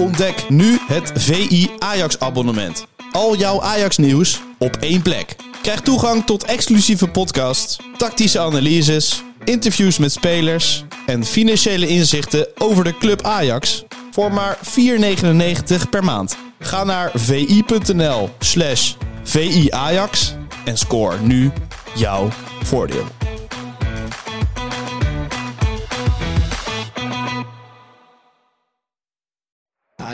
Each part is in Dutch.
Ontdek nu het VI Ajax abonnement. Al jouw Ajax nieuws op één plek. Krijg toegang tot exclusieve podcasts, tactische analyses, interviews met spelers en financiële inzichten over de club Ajax voor maar 4,99 per maand. Ga naar vi.nl slash viajax en score nu jouw voordeel.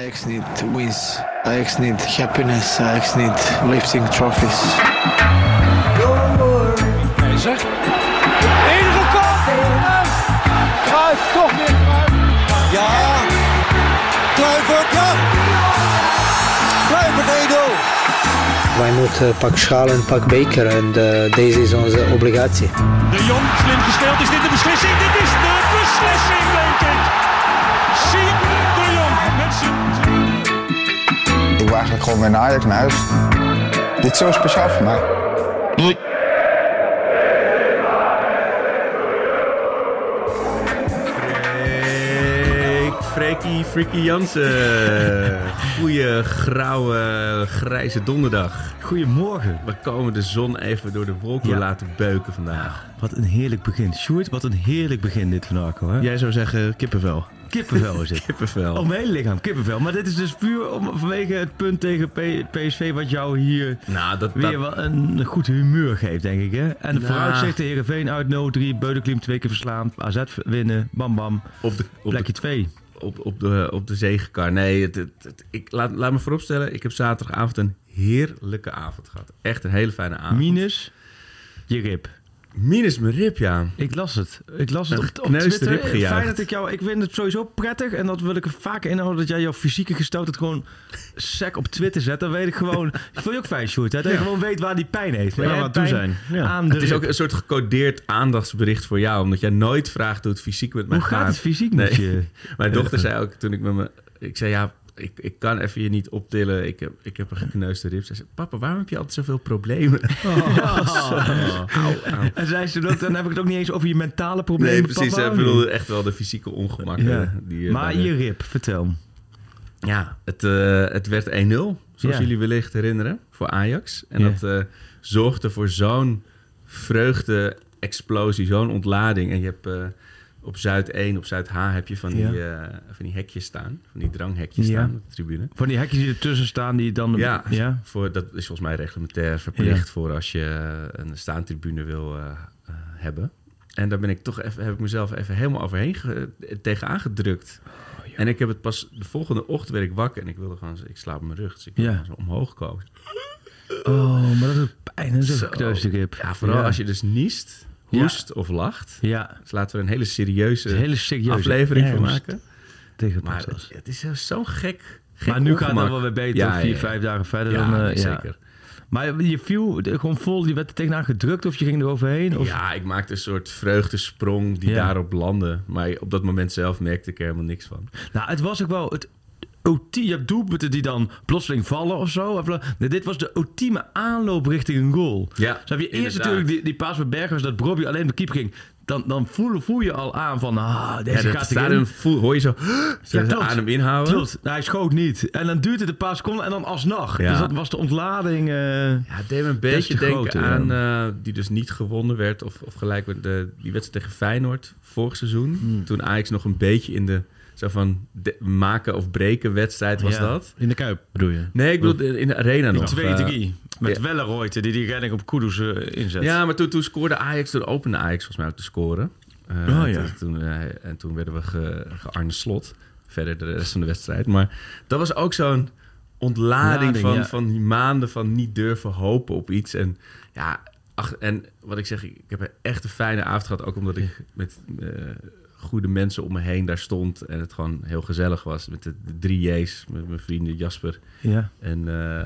Ajax need wins. Ajax need happiness. Ajax need lifting trophies. Keizer. Enige kop. Kruif, toch weer Kruif. Ja. Kluivert, ja. Kluivert 1-0. Wij moeten pak schaal en pak beker en eh, deze is onze obligatie. De Jong, slim gespeeld. Is dit de beslissing? Dit is de beslissing, gewoon weer naar Ajax naar huis. Dit is zo speciaal voor mij. Freekie, Freaky Jansen. Goeie, grauwe, grijze donderdag. Goedemorgen. We komen de zon even door de wolken Ja. laten beuken vandaag. Wat een heerlijk begin. Sjoerd, wat een heerlijk begin dit vandaag hoor. Jij zou zeggen kippenvel. Kippenvel is het. Kippenvel. Om mijn hele lichaam, kippenvel. Maar dit is dus puur om, vanwege het punt tegen P- PSV wat jou hier Nou, dat, weer dat, wel een goed humeur geeft, denk ik. Hè? En de Nou. vooruitzichten, Heerenveen uit 0-3, Beudeklim twee keer verslaan, AZ winnen, bam bam, op de, op plekje de, 2. op, op de, op de zegenkar. Nee, het, het- het- ik, laat, laat me vooropstellen. Ik heb zaterdagavond een heerlijke avond gehad. Echt een hele fijne avond. Minus je rib. Minus mijn rib, ja. Ik las het. Ik las het op, op Twitter. Fijn dat ik jou... Ik vind het sowieso prettig. En dat wil ik er vaker inhouden. Dat jij jouw fysieke gesteldheid gewoon sec op Twitter zet. Dan weet ik gewoon... Dat vond je ook fijn, Sjoerd. hè? Dat je gewoon weet waar die pijn heeft. Maar Ja, hebt toe zijn. Ja. Aan de Het is ook een soort gecodeerd aandachtsbericht voor jou. Omdat jij nooit vraagt hoe het fysiek met mij Hoe gaat het fysiek met Nee. je? Mijn dochter zei ook toen ik met me... Ik zei ja, ik, ik kan even je niet optillen. Ik heb, ik heb een gekneusde rib. Ze zei, papa, waarom heb je altijd zoveel problemen? En zei ze dat, dan heb ik het ook niet eens over je mentale problemen. Nee, precies. papa. Ik bedoelde echt wel de fysieke ongemakken. Ja. Die, eh, Maar je rib, vertel. Ja, het, eh, het werd 1-0. Zoals Ja. jullie wellicht herinneren. Voor Ajax. En Ja. dat eh, zorgde voor zo'n vreugde-explosie. Zo'n ontlading. En je hebt... op Zuid 1, op Zuid H heb je van die, eh, van die hekjes staan. Van die dranghekjes Ja. staan op de tribune. Van die hekjes die ertussen staan, die dan... Ja, ja? Voor, dat is volgens mij reglementair verplicht voor als je eh, een staantribune wil eh, hebben. En daar ben ik toch even, heb ik mezelf even helemaal overheen ge, tegenaan gedrukt. en ik heb het pas de volgende ochtend werd ik wakker en ik wilde gewoon, ik slaap op mijn rug, dus ik wilde zo omhoog komen. Oh, maar dat is pijn. Dat is een. Ja, vooral als je dus niest. Hoest of lacht. Ja, Dus laten we er een hele serieuze een hele serieuze aflevering van maken. Tegen Maar het het, is zo- gek. gek Maar nu gaat het ongemak. wel weer beter, vier, vijf dagen verder. Dan, ja. zeker. Maar je viel gewoon vol, je werd er tegenaan gedrukt of je ging er overheen? Of... Ja, ik maakte een soort vreugdesprong die Ja. daarop landde. Maar op dat moment zelf merkte ik er helemaal niks van. Nou, het was ook wel het ultieme... Je hebt doelpunten die dan plotseling vallen of zo. Nee, dit was de ultieme aanloop richting een goal. Ja, Dus heb je eerst inderdaad. natuurlijk die, die paas bij Berghuis, dat Brobby alleen de keeper ging. Dan, dan voel, voel je al aan van, ah, deze Ja, gaat stadion voel, hoor je zo, klopt. adem inhouden. Klopt, hij schoot niet. En dan duurt het een paar seconden en dan alsnog. Ja. Dus dat was de ontlading. eh, Ja, het deed me een beetje denken aan eh, die dus niet gewonnen werd. Of, of gelijk met de, die wedstrijd tegen Feyenoord vorig seizoen. Hmm. Toen Ajax nog een beetje in de zo van de- maken of breken wedstrijd was Ja. dat. In de Kuip bedoel je? Nee, ik bedoel in de arena die nog. 2-3. eh, met ja. Welleroyte, die die redding op Kudus eh, inzet. Ja, maar toen, toen scoorde Ajax, toen opende Ajax volgens mij ook te scoren. Eh, Oh, ja. toen, toen, en toen werden we ge, gearne slot. Verder de rest van de wedstrijd. Maar dat was ook zo'n ontlading Lading, van, ja. van die maanden van niet durven hopen op iets. En ja, ach, en wat ik zeg, ik heb een echt een fijne avond gehad. Ook omdat ik met eh, goede mensen om me heen daar stond. En het gewoon heel gezellig was. Met de, de drie J's, met mijn vrienden Jasper ja. en, eh,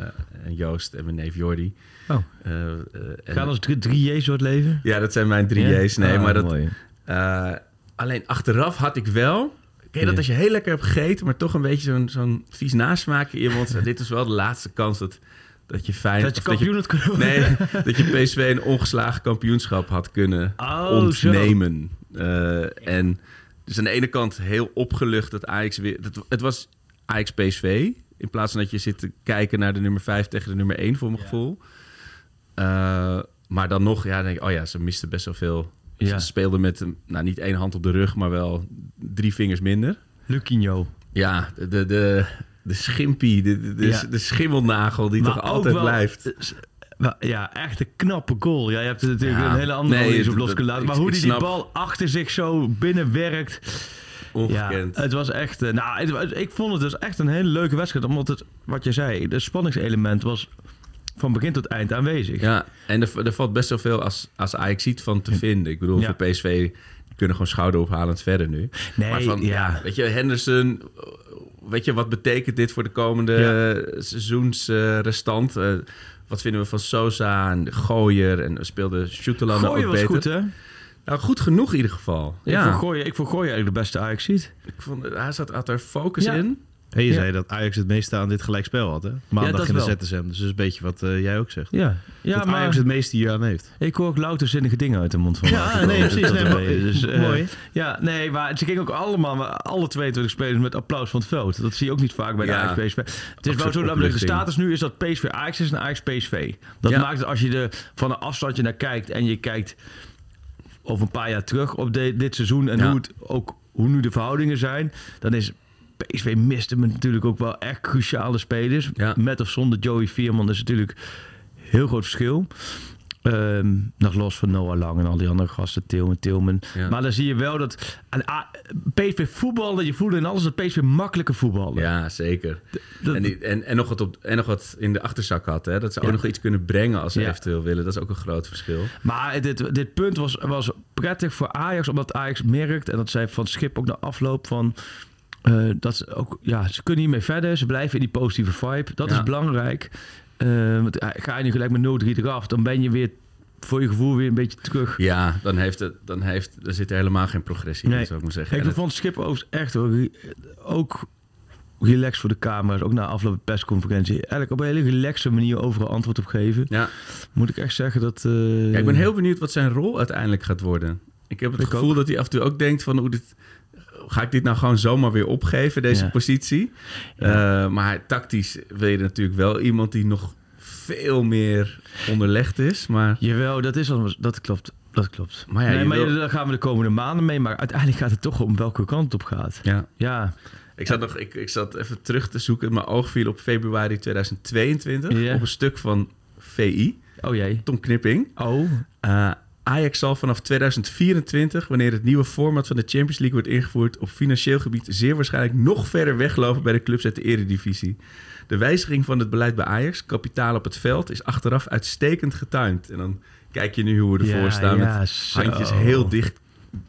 en Joost en mijn neef Jordi. Oh. Eh, en- Gaan als drie, drie J's door het leven? ja, dat zijn mijn drie Ja? J's. Nee, Ah, maar dat, mooi. eh, alleen achteraf had ik wel... Ken je dat als je heel lekker hebt gegeten... maar toch een beetje zo'n zo'n vies nasmaakje in je mond? Dit is wel de laatste kans dat, dat je fijn... Dat je kampioen had kunnen. Nee, dat je PSV een ongeslagen kampioenschap had kunnen Oh, ontnemen. Eh, en dus aan de ene kant heel opgelucht dat Ajax weer... Dat, het was Ajax PSV. In plaats van dat je zit te kijken naar de nummer 5 tegen de nummer 1 voor mijn gevoel. Eh, maar dan nog, ja, denk ik, oh ja, ze misten best wel veel. Ja. Ze speelden met, nou niet één hand op de rug, maar wel drie vingers minder. Luquinho. Ja, de, de, de, schimpie, de, de, de, Ja. de schimmelnagel die Maar toch altijd wel- blijft. Ja, echt een knappe goal. Ja, je hebt er natuurlijk Ja. een hele andere Nee, op los kunnen laten. Maar hoe die die bal achter zich zo binnenwerkt. Ja, Ongekend. het was echt... eh, nou, het ik vond het dus echt een hele leuke wedstrijd. Omdat het, wat je zei, de spanningselement was van begin tot eind aanwezig. Ja, en er, er valt best wel veel als, als Ajax ziet van te vinden. Ik bedoel, Ja. voor PSV kunnen gewoon schouderophalend verder nu. Nee, van, ja. weet je, Henderson, weet je, wat betekent dit voor de komende Ja. seizoensrestant? Eh wat vinden we van Sosa en Gooier? En we speelden Schutelan ook was beter. goed, hè? Nou, goed genoeg in ieder geval. Ik vond ik vond eigenlijk de beste Ajax ziet. ik vond, hij zat, had er focus Ja. in. En je Ja. zei dat Ajax het meeste aan dit gelijkspel had, hè? Maandag in de wel. ZSM. Dus dat is een beetje wat eh, jij ook zegt. Ja, ja dat maar Ajax het meeste hier aan heeft. ik hoor ook louter zinnige dingen uit de mond van Ja, nee, precies. Nee, maar-. Dus, eh, mooi. Ja, nee, maar ze gingen ook allemaal, alle 22 spelers met applaus van het veld. Dat zie je ook niet vaak bij de Ja. Ajax PSV. Het is wel zo dat de status nu is dat PSV Ajax is en Ajax PSV. Dat maakt het als je er van een afstandje naar kijkt en je kijkt over een paar jaar terug op de- dit seizoen en hoe, het ook, hoe nu de verhoudingen zijn, dan is PSV miste me natuurlijk ook wel echt cruciale spelers. Ja. Met of zonder Joey Vierman is natuurlijk heel groot verschil. Ehm, nog los van Noah Lang en al die andere gasten, Tilman, Tilman. Ja. Maar dan zie je wel dat aan A- PSV voetballen, je voelde in alles dat PSV makkelijke voetballen. Ja, zeker. dat- en, die- en, en, nog wat op, en nog wat in de achterzak had. Hè? Dat ze ook nog iets kunnen brengen als ze Ja. eventueel willen. Dat is ook een groot verschil. Maar dit, dit punt was, was prettig voor Ajax, omdat Ajax merkt, en dat zei Van Schip ook na afloop van. Eh, dat ze ook, ja, ze kunnen hiermee verder. Ze blijven in die positieve vibe. Dat Ja. is belangrijk. Eh, want eh, ga je nu gelijk met 0-3 eraf, dan ben je weer voor je gevoel weer een beetje terug. Ja, dan, heeft het, dan heeft, er zit er helemaal geen progressie in, Nee. zou ik maar zeggen. Ik En het- vond Schip overigens echt hoor, ook relaxed voor de camera's. Ook na afloop van de persconferentie. Eigenlijk op een hele relaxe manier overal antwoord op geven. ja. Moet ik echt zeggen dat... ja, ik ben heel benieuwd wat zijn rol uiteindelijk gaat worden. Ik heb het Ik gevoel ook. dat hij af en toe ook denkt van... Hoe dit, ga ik dit nou gewoon zomaar weer opgeven, deze Ja. positie? Ja. Eh, maar tactisch wil je natuurlijk wel iemand die nog veel meer onderlegd is. Maar Jawel, dat is al, dat klopt. Dat klopt. Maar ja, nee, maar wil- daar gaan we de komende maanden mee. Maar uiteindelijk gaat het toch om welke kant het op gaat. ja, Ja, Ik zat, nog, ik, ik zat even terug te zoeken. Mijn oog viel op februari 2022 Ja. op een stuk van VI. oh jee. Tom Knipping. Oh, Eh, Ajax zal vanaf 2024, wanneer het nieuwe format van de Champions League wordt ingevoerd, op financieel gebied zeer waarschijnlijk nog verder weglopen bij de clubs uit de Eredivisie. De wijziging van het beleid bij Ajax, kapitaal op het veld, is achteraf uitstekend getimed. En dan kijk je nu hoe we ervoor Ja, staan ja, met zo. handjes heel dicht,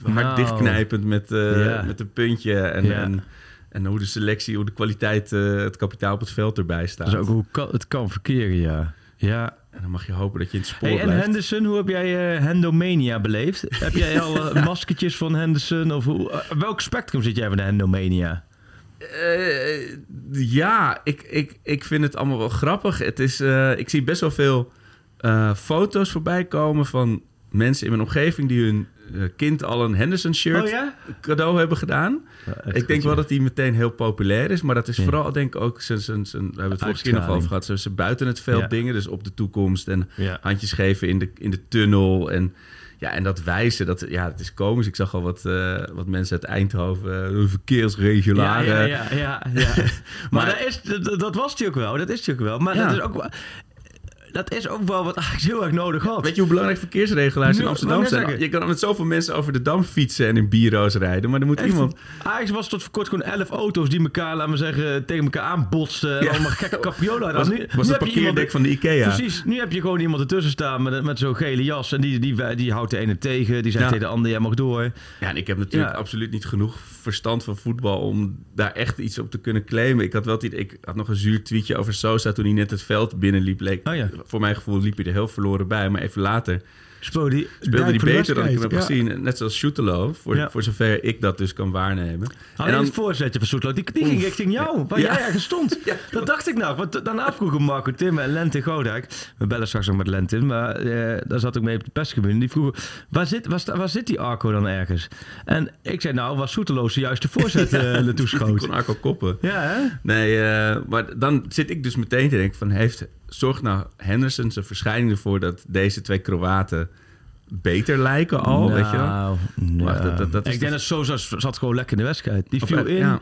hard Nou. dichtknijpend met, Ja. met een puntje en, en, en hoe de selectie, hoe de kwaliteit, eh, het kapitaal op het veld erbij staat. is ook hoe kan, het kan verkeren, ja. Ja. En dan mag je hopen dat je in het spoor Hey, en blijft. Henderson, hoe heb jij eh Hendomania beleefd? heb jij al eh, maskertjes van Henderson? Of hoe, eh, welk spectrum zit jij van de Hendomania? Ja, ik, ik, ik vind het allemaal wel grappig. Het is, ik zie best wel veel foto's voorbij komen van mensen in mijn omgeving die hun kind al een Henderson shirt Oh ja? cadeau hebben gedaan. ik denk wel dat die meteen heel populair is, maar dat is vooral denk ik ook zijn, zijn, zijn, we hebben het vorige keer nog over gehad, zijn, zijn buiten het veld dingen, dus op de toekomst en Ja. handjes geven in de, in de tunnel en ja, en dat wijzen, dat, ja, het is komisch. Ik zag al wat, eh, wat mensen uit Eindhoven, uh, verkeersregularen. Ja, ja, ja, ja, ja. maar Maar- dat, is, dat, dat was natuurlijk wel. Dat is natuurlijk wel. Maar dat is ook wel... Dat is ook wel wat Ajax heel erg nodig had. Weet je hoe belangrijk verkeersregelaars in Nu- Amsterdam zijn? zeggen. Je kan met zoveel mensen over de Dam fietsen en in bureaus rijden, maar er moet Echt, iemand... Ajax was tot voor kort gewoon elf auto's die elkaar, laten we zeggen, tegen elkaar aanbotsten. En Ja. allemaal gekke capriola. Was, nu, was nu het parkeerdek van de Ikea. Precies, nu heb je gewoon iemand ertussen staan met, met zo'n gele jas. En die, die, die houdt de ene tegen, die zegt Ja. tegen de ander, jij mag door. Ja, en ik heb natuurlijk Ja. absoluut niet genoeg verstand van voetbal om daar echt iets op te kunnen claimen. Ik had wel idee- ik had nog een zuur tweetje over Sosa toen hij net het veld binnenliep. Leek, Oh ja. Voor mijn gevoel liep hij er heel verloren bij, maar even later Speelde die, Speelde die beter dan ik hem heb gezien. Net zoals Shootelo, voor, Ja. voor zover ik dat dus kan waarnemen. Alleen het voorzetje van Soetlo, die, die ging richting jou, waar Ja. jij ergens stond. Dat dacht ik nou. Want daarna vroegen Marco Tim en Lente Godijk. We bellen straks nog met Lente, maar eh, daar zat ik mee op de persgebied. Die vroegen, waar zit, waar, waar zit die Arco dan ergens? En ik zei, nou, was Soetelo juist de voorzet eh naartoe Die schoot. kon Arco koppen. Ja, hè? Nee, eh, maar dan zit ik dus meteen te denken van... Heeft, zorgt nou Henderson zijn verschijning ervoor dat deze twee Kroaten beter lijken al? weet je wel? Nou, ja. dat- dat- ik denk de- dat Sosa zat gewoon lekker in de wedstrijd. Die viel eh, in ja.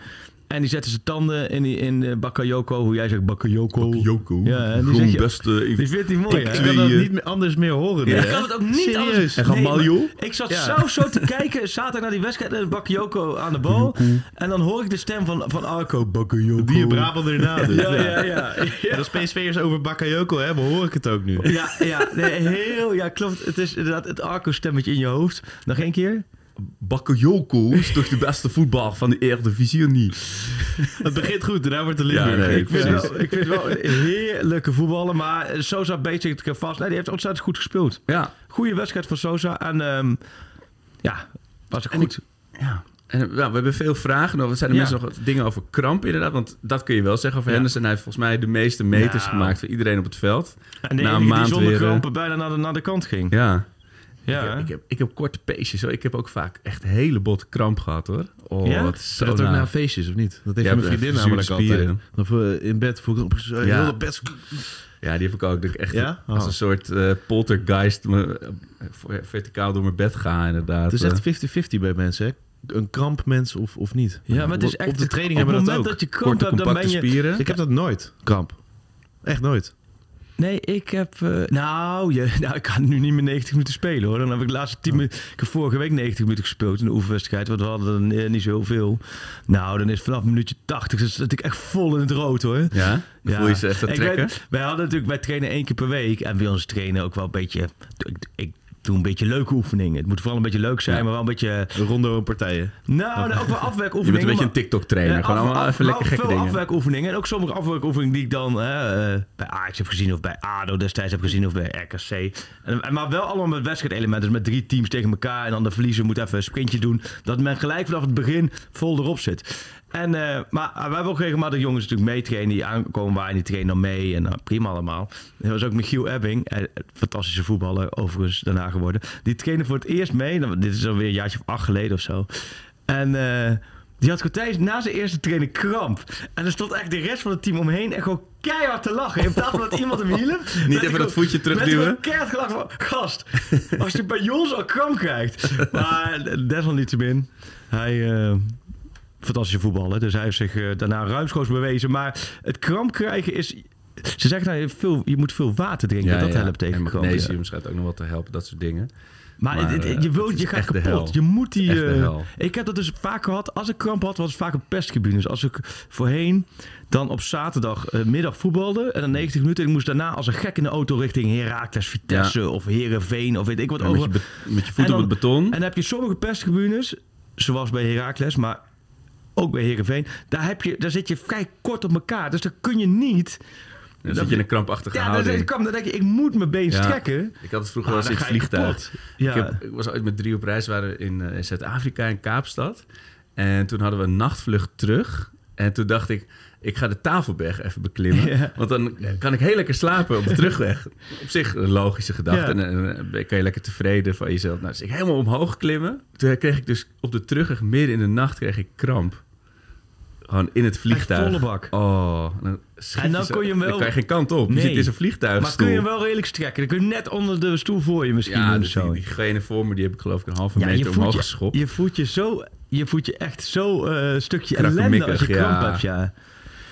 En die zette zijn tanden in, die- in eh, Bakayoko. Hoe jij zegt, Bakayoko. Joko, Ja, en die je- beste... Die vindt hij mooi, Ik kan dat niet meer anders meer horen. Ik kan het ook niet Serieus. anders. En gewoon Nee, Maljo? maar Ik zat Ja. zo, zo te kijken, zaterdag naar die wedstrijd en Bakayoko aan de bal. En dan hoor ik de stem van, van Arco. Bakayoko. Die in Brabant erna dus. Ja, ja, ja. En als PSV'ers over Bakayoko hebben, hoor ik het ook nu. Ja, ja, nee, heel, ja, klopt. Het is inderdaad het Arco-stemmetje in je hoofd. Nog één keer? Bakayoko is toch de beste voetbal van de Eredivisie niet? Het begint goed, daarna wordt de Ja, Limburg. nee, Ik vind, wel, ik vind wel heerlijke voetballen, maar Sosa beetje ik vast. Nee, die heeft ontzettend goed gespeeld. Ja, Goede wedstrijd van Sosa en ehm, ja, was het goed. ja. En ja, we hebben veel vragen nog. Er zijn er Ja. mensen nog dingen over kramp inderdaad? Want dat kun je wel zeggen over Ja. Henderson. Hij heeft volgens mij de meeste meters Nou. gemaakt voor iedereen op het veld. En de Na een enige die maand zonder weer, eh, krampen bijna naar de, naar de kant ging. Ja. Ja, ik, heb, ik, heb, ik heb korte peesjes. hoor. Ik heb ook vaak echt hele botte kramp gehad hoor. Oh, Ja? wat Zo dat ook na feestjes, of niet? Dat heeft Ja, mijn vriendin namelijk altijd. Of eh, in bed voel ik op zo Ja. dat bed. Ja, die heb ik ook. Dat ik echt Ja? als Oh. een soort eh, poltergeist me, eh, verticaal door mijn bed ga inderdaad. Het is Eh, echt 50-50 bij mensen, hè? Een krampmens of, of niet. Ja, maar het is echt... Op de training op hebben we het dat moment ook. dat je kramp korte, hebt, dan ben je... spieren. Ik heb dat nooit, kramp. Echt nooit. Nee, ik heb... eh, nou, je, nou, ik kan nu niet meer 90 minuten spelen, hoor. Dan heb ik de laatste 10 minuten... Ik heb vorige week 90 minuten gespeeld in de oefenwedstrijd. Want we hadden er niet zo veel. Nou, dan is vanaf minuutje 80... Dus zit ik echt vol in het rood, hoor. Ja? Dan voel je ze echt aan Ik trekken? weet- wij hadden natuurlijk... Wij trainen één keer per week. En bij ons trainen ook wel een beetje... Ik, ik doe een beetje leuke oefeningen. Het moet vooral een beetje leuk zijn, Ja. maar wel een beetje... Een rondo en partijen. Nou, nou, ook wel afwerkoefeningen. Je bent een beetje een TikTok-trainer. Ja, Gewoon allemaal even lekker gekke veel dingen. afwerkoefeningen. En ook sommige afwerkoefeningen die ik dan eh, bij Ajax heb gezien... of bij ADO destijds heb gezien of bij RKC. En, en maar wel allemaal met wedstrijdelementen. Dus met drie teams tegen elkaar. En dan de verliezer moet even een sprintje doen. Dat men gelijk vanaf het begin vol erop zit. En, eh, maar we hebben ook regelmatig jongens natuurlijk meetrainen die aankomen waar en die trainen dan mee. En nou, prima allemaal. Er was ook Michiel Ebbing, eh, fantastische voetballer overigens daarna geworden. Die trainde voor het eerst mee. Nou, dit is alweer een jaartje of acht geleden of zo. En eh, die had gewoon tijdens, na zijn eerste training kramp. En er stond echt de rest van het team omheen echt gewoon keihard te lachen. In plaats van dat iemand hem hielp. werd even dat voetje terugduwen? gewoon keihard gelachen van, gast, als je bij Jos al kramp krijgt. Maar desalniettemin, hij... fantastische voetballer. Dus hij heeft zich eh, daarna ruimschoots bewezen. Maar het kramp krijgen is... Ze zeggen nou, je, veel, je moet veel water drinken. dat helpt tegen en ja. magnesium schijnt ook nog wel te helpen, dat soort dingen. Maar, Maar, het- het- eh, je, wilt, je gaat kapot. Je moet die... Eh, ik heb dat dus vaak gehad. Als ik kramp had, was het vaak op pesttribunes. Als ik voorheen dan op zaterdag eh, middag voetbalde... en dan 90 minuten... en ik moest daarna als een gek in de auto richting Heracles, Vitesse... of Herenveen of weet ik wat Ja, met, over. je met je voet En op het beton. En dan heb je sommige pesttribunes, zoals bij Heracles... maar ook bij Herenveen... Daar, heb je, daar zit je vrij kort op elkaar. Dus dan kun je niet... dan zit je in een krampachtige Ja, dan, houding. dan, kwam- dan denk je, ik moet mijn been Ja. strekken. Ik had het vroeger Ah, wel eens in het vliegtuig. kapot. Ja. Ik, heb, ik was ooit met drie op reis, waren in, eh, in Zuid-Afrika, in Kaapstad. En toen hadden we een nachtvlucht terug. En toen dacht ik, ik ga de Tafelberg even beklimmen. Ja. Want dan kan ik heel lekker slapen op de terugweg. Op zich een logische gedachte. Ja. En, en dan kan je lekker tevreden van jezelf. Nou, dus ik helemaal omhoog klimmen. Toen kreeg ik dus op de terugweg, midden in de nacht, kreeg ik kramp. Gewoon in het vliegtuig. volle bak. Oh, dan En dan kon je hem wel- Dan kan je geen kant op. Je Nee. zit in zo'n vliegtuig. Maar kun je hem wel redelijk strekken? Dan kun je net onder de stoel voor je misschien Ja, dus zo. diegene voor me, die heb ik geloof ik een halve Ja, je meter omhoog je, geschopt. je voelt je zo, je voelt je echt zo eh stukje ellende als je kramp hebt, ja.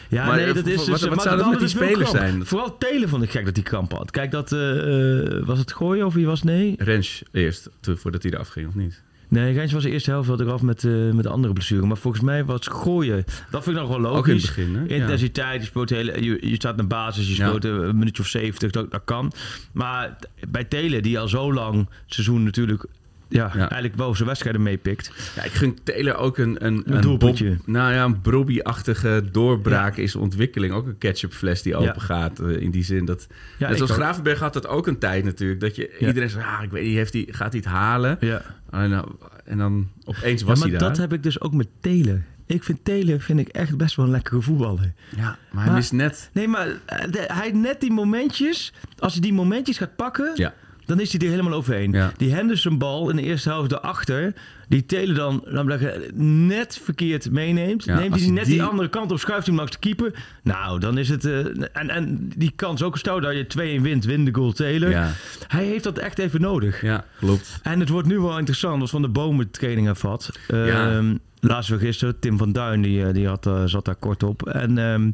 Ja, Maar, nee, eh, dat wat- is wat- dus, wat maar zou dat met die wel spelers zijn? Vooral Telen vond ik gek dat hij kramp had. Kijk, dat eh, eh, was het gooien of wie was nee? Rens eerst, voordat hij eraf ging, of niet? Nee, Rens was de eerste helft wel eraf met, eh, met de andere blessure. Maar volgens mij was gooien. Dat vind ik nog wel logisch. Ook in het begin, hè? Ja. Intensiteit, je, speelt hele, je, je staat naar basis, je Ja. speelt een minuutje of 70, dat, dat kan. Maar bij Telen, die al zo lang het seizoen natuurlijk ja, Ja. eigenlijk wel zijn wedstrijden meepikt. Ja, ik gun Taylor ook een, een, Een een doelpuntje. Bob- nou ja, een Brobby-achtige doorbraak is ontwikkeling. Ook een ketchupfles die open gaat. eh, in die zin dat... Ja, Net ik zoals ook. Gravenberg had dat ook een tijd natuurlijk. Dat je, Ja. iedereen zegt, ah, ik weet niet, heeft hij, gaat hij het halen? Ja. En, dan- en dan opeens was maar hij daar. dat heb ik dus ook met Taylor. Ik vind Taylor vind ik echt best wel een lekkere voetballer. Ja, maar hij Maar- mist net... Nee, maar eh, de- hij net die momentjes, als hij die momentjes gaat pakken, Ja. Dan is hij er helemaal overheen. Ja. Die Henderson bal in de eerste helft daarachter, die Taylor dan, net verkeerd meeneemt. Ja, neemt hij hij net die- die andere kant op, schuift hij hem langs de keeper. Nou, dan is het... eh, en, en die kans ook stout dat je 2-1 wint, win de goal Taylor. Ja. Hij heeft dat echt even nodig. ja, klopt. En het wordt nu wel interessant, als Van de Bomen training ervat. Ja. Ehm laatst weer gisteren, Tim van Duin, die, eh, die had, eh, zat daar kort op. En, ehm,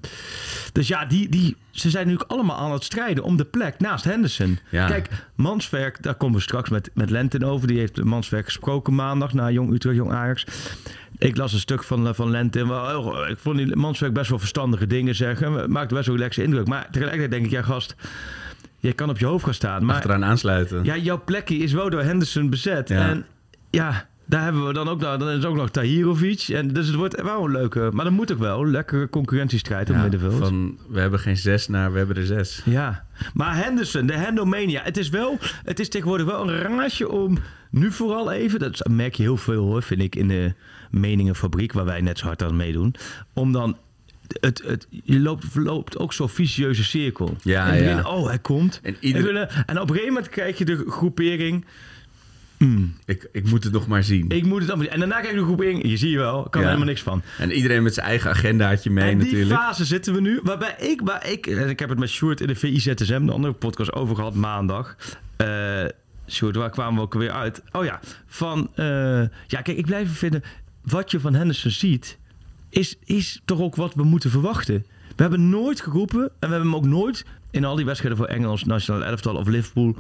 dus ja, die, die, ze zijn nu ook allemaal aan het strijden om de plek naast Henderson. Ja. Kijk, Manswerk, daar komen we straks met, met Lenten over. Die heeft Manswerk gesproken maandag na Jong Utrecht, Jong Ajax. Ik las een stuk van, eh, van wel heel- Ik vond die Manswerk best wel verstandige dingen zeggen. Maakte best wel relaxe indruk. Maar tegelijkertijd denk ik, ja gast, je kan op je hoofd gaan staan. Maar Achteraan aansluiten. ja, jouw plekje is wel door Henderson bezet. Ja. En ja, daar hebben we dan ook nog, dan is ook nog Tahirovic. En dus het wordt wel een leuke, maar dat moet ook wel. Lekkere concurrentiestrijd op Ja, middenveld. van we hebben geen zes naar we hebben er zes. Ja, maar Henderson, de Hendomania. Het is wel, het is tegenwoordig wel een raasje om nu vooral even, dat merk je heel veel hoor, vind ik in de meningenfabriek waar wij net zo hard aan meedoen, om dan het, het, je loopt, verloopt ook zo'n vicieuze cirkel. Ja, begin, ja. oh, hij komt. En En, ieder- en op een gegeven moment krijg je de groepering. Ik, ik moet het nog maar zien. Ik moet het allemaal En daarna krijg je de. Je zie je wel, kan er helemaal niks van. En iedereen met zijn eigen agendaatje mee en die natuurlijk. fase zitten we nu. Waarbij ik, waar ik, en ik heb het met Sjoerd in de VIZSM, de andere podcast, over gehad maandag. Eh Sjoerd, waar kwamen we ook weer uit? Oh ja, van, eh, ja kijk, ik blijf vinden, wat je van Henderson ziet, is, is toch ook wat we moeten verwachten. We hebben nooit geroepen, en we hebben hem ook nooit in al die wedstrijden voor Engels, Nationaal Elftal of Liverpool,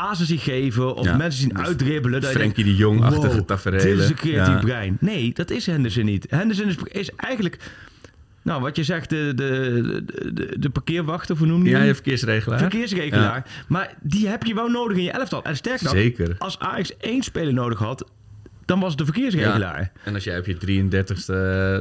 pasen zien geven of Ja. mensen zien uitdribbelen. dat Frenkie de Jong-achtige wow, taferelen. Dit is een creatief brein. Nee, dat is Henderson niet. Henderson is, is eigenlijk... Nou, wat je zegt, de, de, de, de, de parkeerwacht, of hoe noem je Ja, je verkeersregelaar. Verkeersregelaar. Maar die heb je wel nodig in je elftal. En sterker nog, Zeker. als Ajax één speler nodig had, dan was het de verkeersregelaar. Ja. En als jij op je 33ste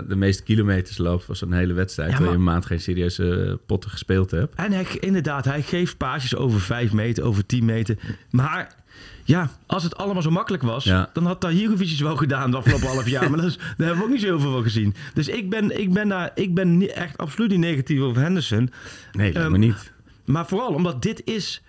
de meeste kilometers loopt van zo'n hele wedstrijd... Ja, terwijl je een maand geen serieuze potten gespeeld hebt... En hij, inderdaad, hij geeft paasjes over 5 meter, over 10 meter. Maar ja, als het allemaal zo makkelijk was, Ja. dan had Tahirovic het wel gedaan de afgelopen half jaar. Maar dat is, daar hebben we ook niet zo heel veel van gezien. Dus ik ben, ik ben, daar, ik ben niet, echt absoluut niet negatief over Henderson. Nee, me niet. Maar vooral omdat dit is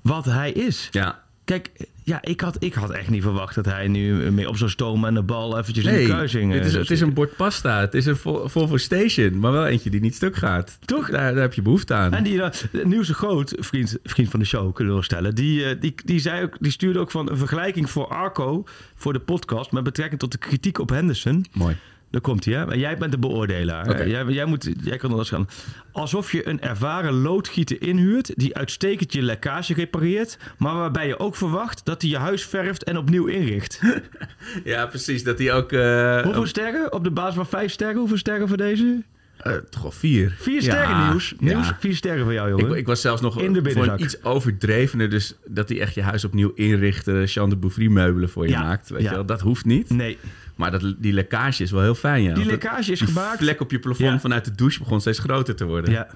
wat hij is. Ja, Kijk, ja, ik had, ik had echt niet verwacht dat hij nu mee op zou stomen en de bal eventjes in de kruising... het is, het is een bord pasta. Het is een Vol- Volvo Station, maar wel eentje die niet stuk gaat. Toch? Daar, daar heb je behoefte aan. En die uh, Nieuwse Groot, vriend, vriend van de show, kunnen we stellen, die, eh, die, die, zei ook, die stuurde ook van een vergelijking voor Arco, voor de podcast, met betrekking tot de kritiek op Henderson. Mooi. Daar komt hij, hè? En jij bent de beoordelaar. Jij, jij, moet, jij kan anders gaan. Alsof je een ervaren loodgieter inhuurt die uitstekend je lekkage repareert, maar waarbij je ook verwacht dat hij je huis verft en opnieuw inricht. Ja, precies. Dat hij ook... eh, Hoeveel sterren? Op de basis van vijf sterren? Hoeveel sterren voor deze? eh, toch wel vier. Vier Ja, sterren, Nieuws. ja. Nieuws, vier sterren voor jou, jongen. Ik, ik was zelfs nog In de voor een iets overdrevener. Dus dat hij echt je huis opnieuw inrichten. Jean de Bouvry meubelen voor je Ja, maakt. Weet je wel, dat hoeft niet. Nee, Maar dat, die lekkage is wel heel fijn, ja. die lekkage is die gemaakt. vlek op je plafond Ja. vanuit de douche begon steeds groter te worden. Ja.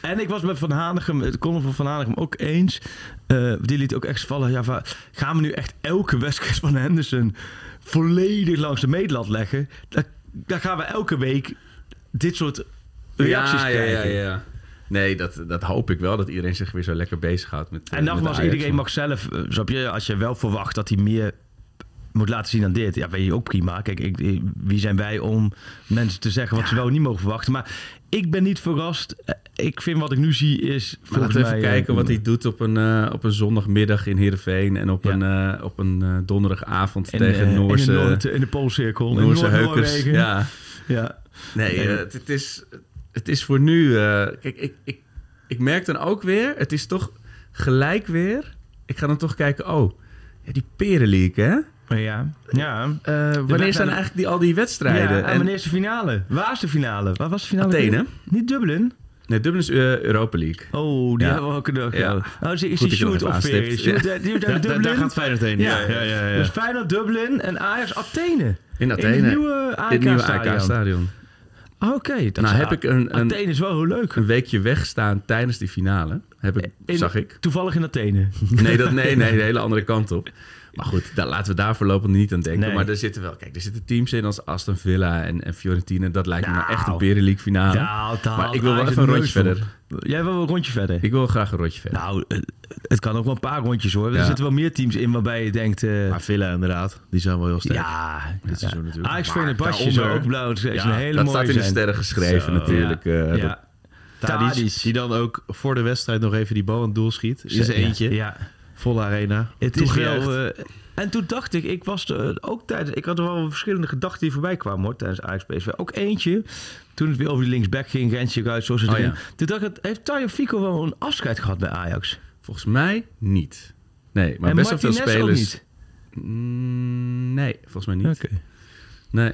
En ik was met Van Hanegem, het column van Van Hanegem ook eens. Eh, die liet ook echt vallen. Ja, van, gaan we nu echt elke wedstrijd van Henderson volledig langs de meetlat leggen? Dan, dan gaan we elke week dit soort reacties ja, ja, ja, krijgen. ja. Nee, dat, dat hoop ik wel. Dat iedereen zich weer zo lekker bezighoudt met eh, En nogmaals, Ajax. iedereen mag zelf, eh, snap je, als je wel verwacht dat hij meer moet laten zien dan dit, ja, weet je ook prima. Kijk, ik, ik- wie zijn wij om mensen te zeggen wat ze wel niet mogen verwachten? Maar ik ben niet verrast. Eh, Ik vind wat ik nu zie is. Maar laten we even eh, kijken wat hij doet op een, eh, op een zondagmiddag in Heerenveen... en op Ja. een, op een donderdagavond in, tegen Noorse, in, de Noord, in de Poolcirkel. in Noorse Noord- heukers. Ja. ja. Nee, het, het is, het is voor nu... kijk, ik, ik, ik merk dan ook weer... Het is toch gelijk weer... Ik ga dan toch kijken... Oh, ja, die Perenleague, hè? Ja. ja. Eh, wanneer zijn eigenlijk die, al die wedstrijden? Ja, en wanneer is de finale? Waar is de finale? Waar was de finale? Athene. Niet Dublin? Nee, Dublin is eh, Europa League. Oh, die Ja. hebben we ook nog. Ja. Ja. Oh, zie- is Goed die shoot of weer? doet Daar, daar, gaat Feyenoord heen. Ja, ja, ja. ja, Dus Feyenoord Dublin en Ajax Athene. In Athene. In het nieuwe AEK-stadion. AEK-stadion. Oké. dat Nou is- heb ik een, een, Athene is wel heel leuk. een weekje weggestaan tijdens die finale. Heb ik, In- zag ik. Toevallig in Athene. Nee, dat, nee, nee, de hele andere kant op. Maar goed, daar, laten we daar voorlopig niet aan denken. Nee. Maar er zitten wel, kijk, er zitten teams in als Aston Villa en, en Fiorentina. Dat lijkt me nou echt een Nou. Berenleague finale. Ja, daar maar ik wil wel even een rondje verder. Jij wil wel een rondje verder. Ik wil graag een rondje verder. Nou, eh, het kan ook wel een paar rondjes hoor. Er zitten wel meer teams in waarbij je denkt... eh, Maar Villa inderdaad, die zijn wel heel sterk. ja, dit seizoen natuurlijk. Ajax Fenerbahce is ook blauw. Het is Ja, een hele dat staat in de sterren geschreven Zo. natuurlijk. eh, dat- Ja. Tadic. die dan ook voor de wedstrijd nog even die bal aan het doel schiet. Ja, eentje. Ja. Volle arena. Het is Toegejuicht. wel... eh, en toen dacht ik, ik was er ook tijdens... Ik had er wel verschillende gedachten die voorbij kwamen hoor, tijdens Ajax PSV. Ook eentje, toen het weer over die linksback ging, Rensje uit, zoals het Oh, ja. Toen dacht ik, heeft Tajo Fico wel een afscheid gehad bij Ajax? Volgens mij niet. Nee, maar en best wel veel ook spelers. niet. Mm, nee, volgens mij niet. Oké. Nee.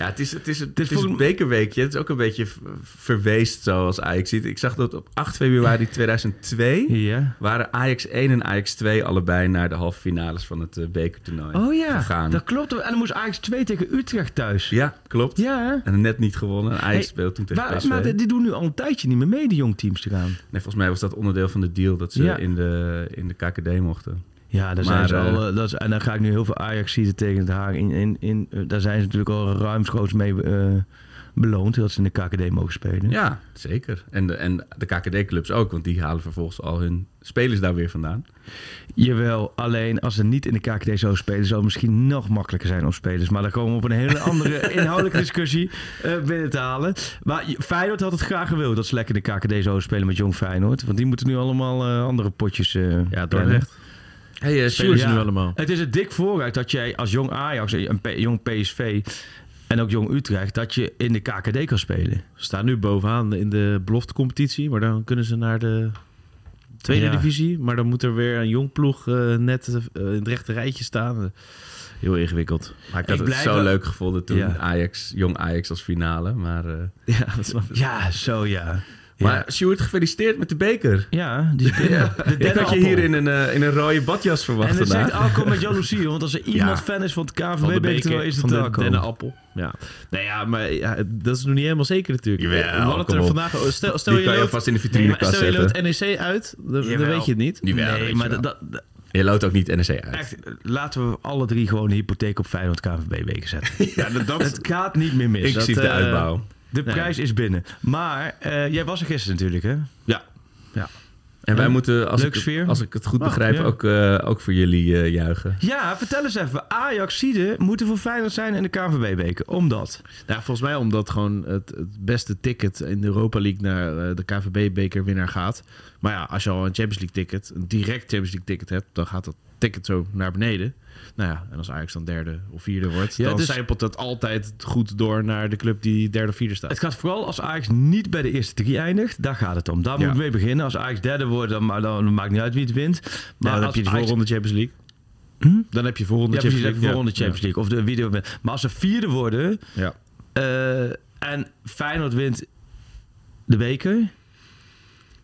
Ja, het is, het is, het is is, voor- een bekerweekje. Het is ook een beetje verweest zoals Ajax ziet. Ik zag dat op 8 februari 2002 Ja. waren Ajax 1 en Ajax 2 allebei naar de halve finales van het eh, bekertoernooi Oh ja, gegaan. dat klopt. En dan moest Ajax 2 tegen Utrecht thuis. Ja, klopt. Ja? En net niet gewonnen. Ajax Hey, speelde toen tegen PSV. maar die die doen nu al een tijdje niet meer mee, die jongteams te gaan. Nee, volgens mij was dat onderdeel van de deal dat ze Ja. in, de, in de KKD mochten. Ja, daar Maar, zijn ze al. eh, dat is, en dan ga ik nu heel veel Ajax zien tegen het Haag. In, in, in, eh, daar zijn ze natuurlijk al ruimschoots mee eh, beloond. Dat ze in de KKD mogen spelen. Ja, zeker. En de, en de KKD-clubs ook, want die halen vervolgens al hun spelers daar weer vandaan. Jawel, alleen als ze niet in de KKD zouden spelen, zou het misschien nog makkelijker zijn om spelers. Maar dan komen we op een hele andere inhoudelijke discussie eh, binnen te halen. Maar Feyenoord had het graag gewild dat ze lekker in de KKD zouden spelen met Jong Feyenoord. Want die moeten nu allemaal eh, andere potjes. eh Ja. Dordrecht. Hey, Spelen ze nu allemaal. Het is een dik vooruit dat jij als jong Ajax, een P- jong PSV en ook jong Utrecht, dat je in de KKD kan spelen. Ze staan nu bovenaan in de beloftecompetitie. Maar dan kunnen ze naar de tweede Ja. divisie. Maar dan moet er weer een jong ploeg eh, net eh, in het rechte rijtje staan. Eh, Heel ingewikkeld. Maar ik had Ik het zo wel- leuk gevonden toen Ja. Ajax, jong Ajax als finale. Maar, eh, Ja, dat snap ik. Ja, zo ja. Maar ja. Sjoerd, gefeliciteerd met de beker. Ja, die is binnen. De Ik derde had je appel. hier in een, eh, in een rode badjas verwacht En het vandaag. zegt Alco met jaloezie, want als er iemand fan is van het KVB, beker, is het van de Alco. dennenappel. Ja. Nee, ja, maar ja, dat is nog niet helemaal zeker natuurlijk. Jawel, We hadden het kom er op. vandaag over. Stel, stel Die je kan je loopt, vast in de nee, vitrinekast maar stel je zetten. loopt NEC uit, dan, dan Jawel. weet je het niet. Jawel, Nee, je maar wel. dat, dat- Je loopt ook niet NEC uit. echt, laten we alle drie gewoon de hypotheek op Feyenoord KVB weken zetten. Ja, dat, het gaat niet meer mis. Inclusief dat, de eh, uitbouw. De prijs is binnen. Maar eh, jij was er gisteren natuurlijk, hè? ja. En wij moeten, als ik, sfeer. als ik het goed Ah, begrijp, ja. ook, eh, ook voor jullie eh, juichen. Ja, vertel eens even. Ajax-Zieden moeten voor Feyenoord zijn in de KVB-beker. Omdat? Nou, volgens mij omdat gewoon het, het beste ticket in de Europa League naar de KVB-bekerwinnaar gaat. Maar ja, als je al een Champions League ticket, een direct Champions League ticket hebt, dan gaat dat ticket zo naar beneden. Nou ja, en als Ajax dan derde of vierde wordt, Ja, dan dus- zijpelt dat altijd goed door naar de club die derde of vierde staat. Het gaat vooral als Ajax niet bij de eerste drie eindigt. Daar gaat het om. Daar Ja. moet mee beginnen. Als Ajax derde wordt, dan, maar dan maakt niet uit wie het wint. Maar dan heb als je de Ajax- voorronde Champions League. Dan heb je voorronde Ja. Champions League. voor de Champions League. Of de video. Maar als ze vierde worden Ja. eh, en Feyenoord wint de beker,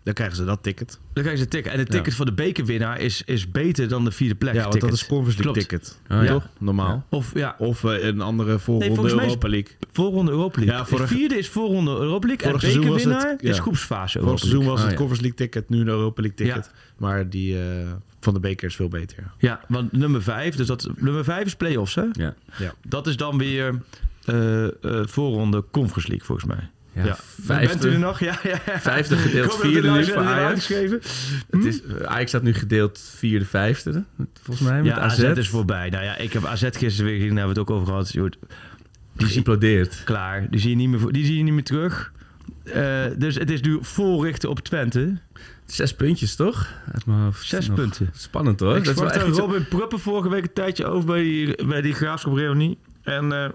Dan krijgen ze dat ticket. dan krijgen ze een ticket. En het ticket voor de bekerwinnaar is, is beter dan de vierde plek. Ja, want dat is Conference League Klopt. ticket. Ja. Toch? Normaal. Of ja, Of eh, een andere voorronde is- Europa League. voorronde Europa League. Ja, vorig- de vierde is voorronde Europa League. Vorig en seizoen was het- bekerwinnaar ja. is groepsfase Vorig seizoen was het ja. Conference League ticket, nu een Europa League ticket. Maar die eh, van de beker is veel beter. ja. Ja, want nummer vijf, dus dat, nummer vijf is play-offs hè? Ja. Dat is dan weer eh, eh, voorronde Conference League volgens mij. Ja, Ja. vijfde. Bent u er nog? Ja, ja. Vijfde gedeeld vierde de nu voor Ajax. uitgeschreven. Het is, eh, Ajax staat nu gedeeld vierde, vijfde. Volgens mij met Ja, AZ. AZ. is voorbij. Nou ja, ik heb AZ gisteren weer gezien, daar hebben we het ook over gehad. Sjoerd. Die is implodeerd. Klaar, die zie je niet meer, die zie je niet meer terug. Eh, dus het is nu vol richten op Twente. Zes puntjes, toch? Uit mijn hoofd. Zes Nog punten. Spannend, hoor. ik Dat iets- Robin Pruppen vorige week een tijdje over bij die, bij die Graafschap Reunie. En eh,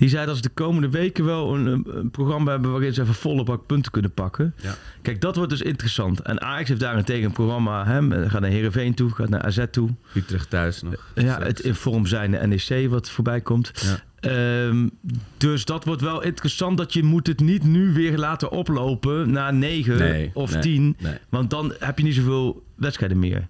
die zei dat ze de komende weken wel een, een, programma hebben waarin ze even volle bak punten kunnen pakken. Ja. Kijk, dat wordt dus interessant. En Ajax heeft daarentegen een programma. Hè, gaat naar Heerenveen toe, gaat naar AZ toe. Utrecht thuis nog. Ja, het in vorm zijn de NEC wat voorbij komt. Ja. Ehm, dus dat wordt wel interessant dat je moet het niet nu weer laten oplopen naar 9 Nee, of nee, 10. nee. Want dan heb je niet zoveel wedstrijden meer.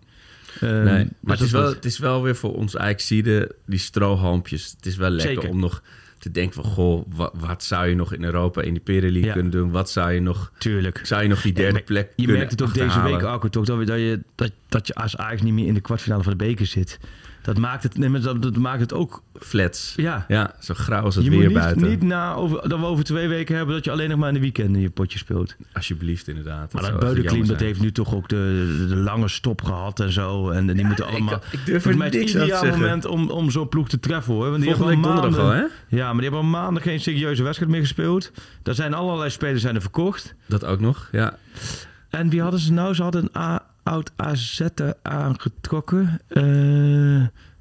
Nee, dus maar het is, wel, het is wel weer voor ons Ajaxide die strohalmpjes. Het is wel lekker Zeker. om nog te denken van... Goh, wat, wat zou je nog in Europa in die Ja. kunnen doen? Wat zou je nog... Tuurlijk. Zou je nog die derde plek Je kunnen merkt het ook deze week, Arco, toch, dat, we- dat, je, dat, dat je als Ajax niet meer in de kwartfinale van de beker zit. Dat maakt het, nee, maar dat, dat maakt het ook... Flats. Ja, Ja, zo grauw als het je weer moet niet, buiten. niet na over, dat we over twee weken hebben dat je alleen nog maar in de weekenden je potje speelt. Alsjeblieft, inderdaad. Maar dat zijn. heeft nu toch ook de, de lange stop gehad en zo. En die moeten allemaal... ik durf is niks het ideaal moment om, om zo'n ploeg te treffen hoor. Want die Volgende week hebben donderdag al, hè? Ja, maar die hebben al maanden geen serieuze wedstrijd meer gespeeld. Daar zijn allerlei spelers zijn er verkocht. Dat ook nog, ja. En wie hadden ze nou? Ze hadden een A- oud AZ aangetrokken.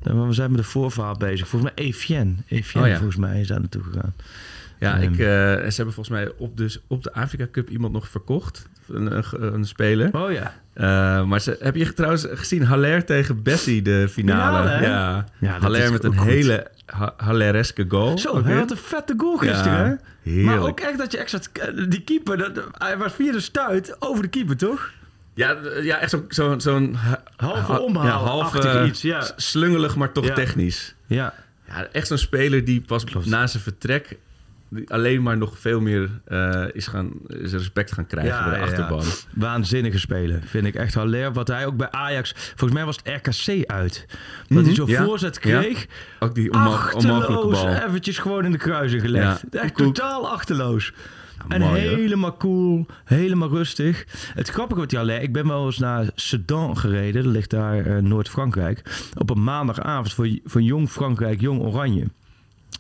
Nou, we zijn met de voorverhaal bezig. Volgens mij Evienne. Evienne Oh ja. volgens mij is daar naartoe gegaan. Ja, Ehm. ik, eh, ze hebben volgens mij op, dus, op de Afrika Cup iemand nog verkocht. Een, een, een speler. Oh ja. Eh, maar ze, heb je trouwens gezien Haller tegen Bessie, de finale? Finale, ja. Haller met een goed. hele ha Hallereske goal. Zo, hij had een vette goal gisteren, Ja. Maar ook echt dat je extra... Die keeper, dat, hij was via de stuit over de keeper, toch? Ja, ja echt zo'n... Zo, zo'n ha- Halve ha- omhaal, ja, half, iets, ja. Slungelig, maar toch Ja. technisch. Ja. Ja, echt zo'n speler die pas na zijn vertrek... die alleen maar nog veel meer eh, is gaan, is respect gaan krijgen Ja, bij de ja, ja. achterban. Waanzinnige speler, vind ik echt Haller. Wat hij ook bij Ajax... Volgens mij was het RKC uit. Dat hij zo'n Mhm, ja. voorzet kreeg. Ook die onmo- onmogelijke bal. eventjes gewoon in de kruising gelegd. Ja, Echt koek. totaal achterloos. En mooi, helemaal cool, helemaal rustig. Het grappige die Haller, ik ben wel eens naar Sedan gereden. Dat ligt daar eh, Noord-Frankrijk. Op een maandagavond voor, voor Jong Frankrijk, Jong Oranje.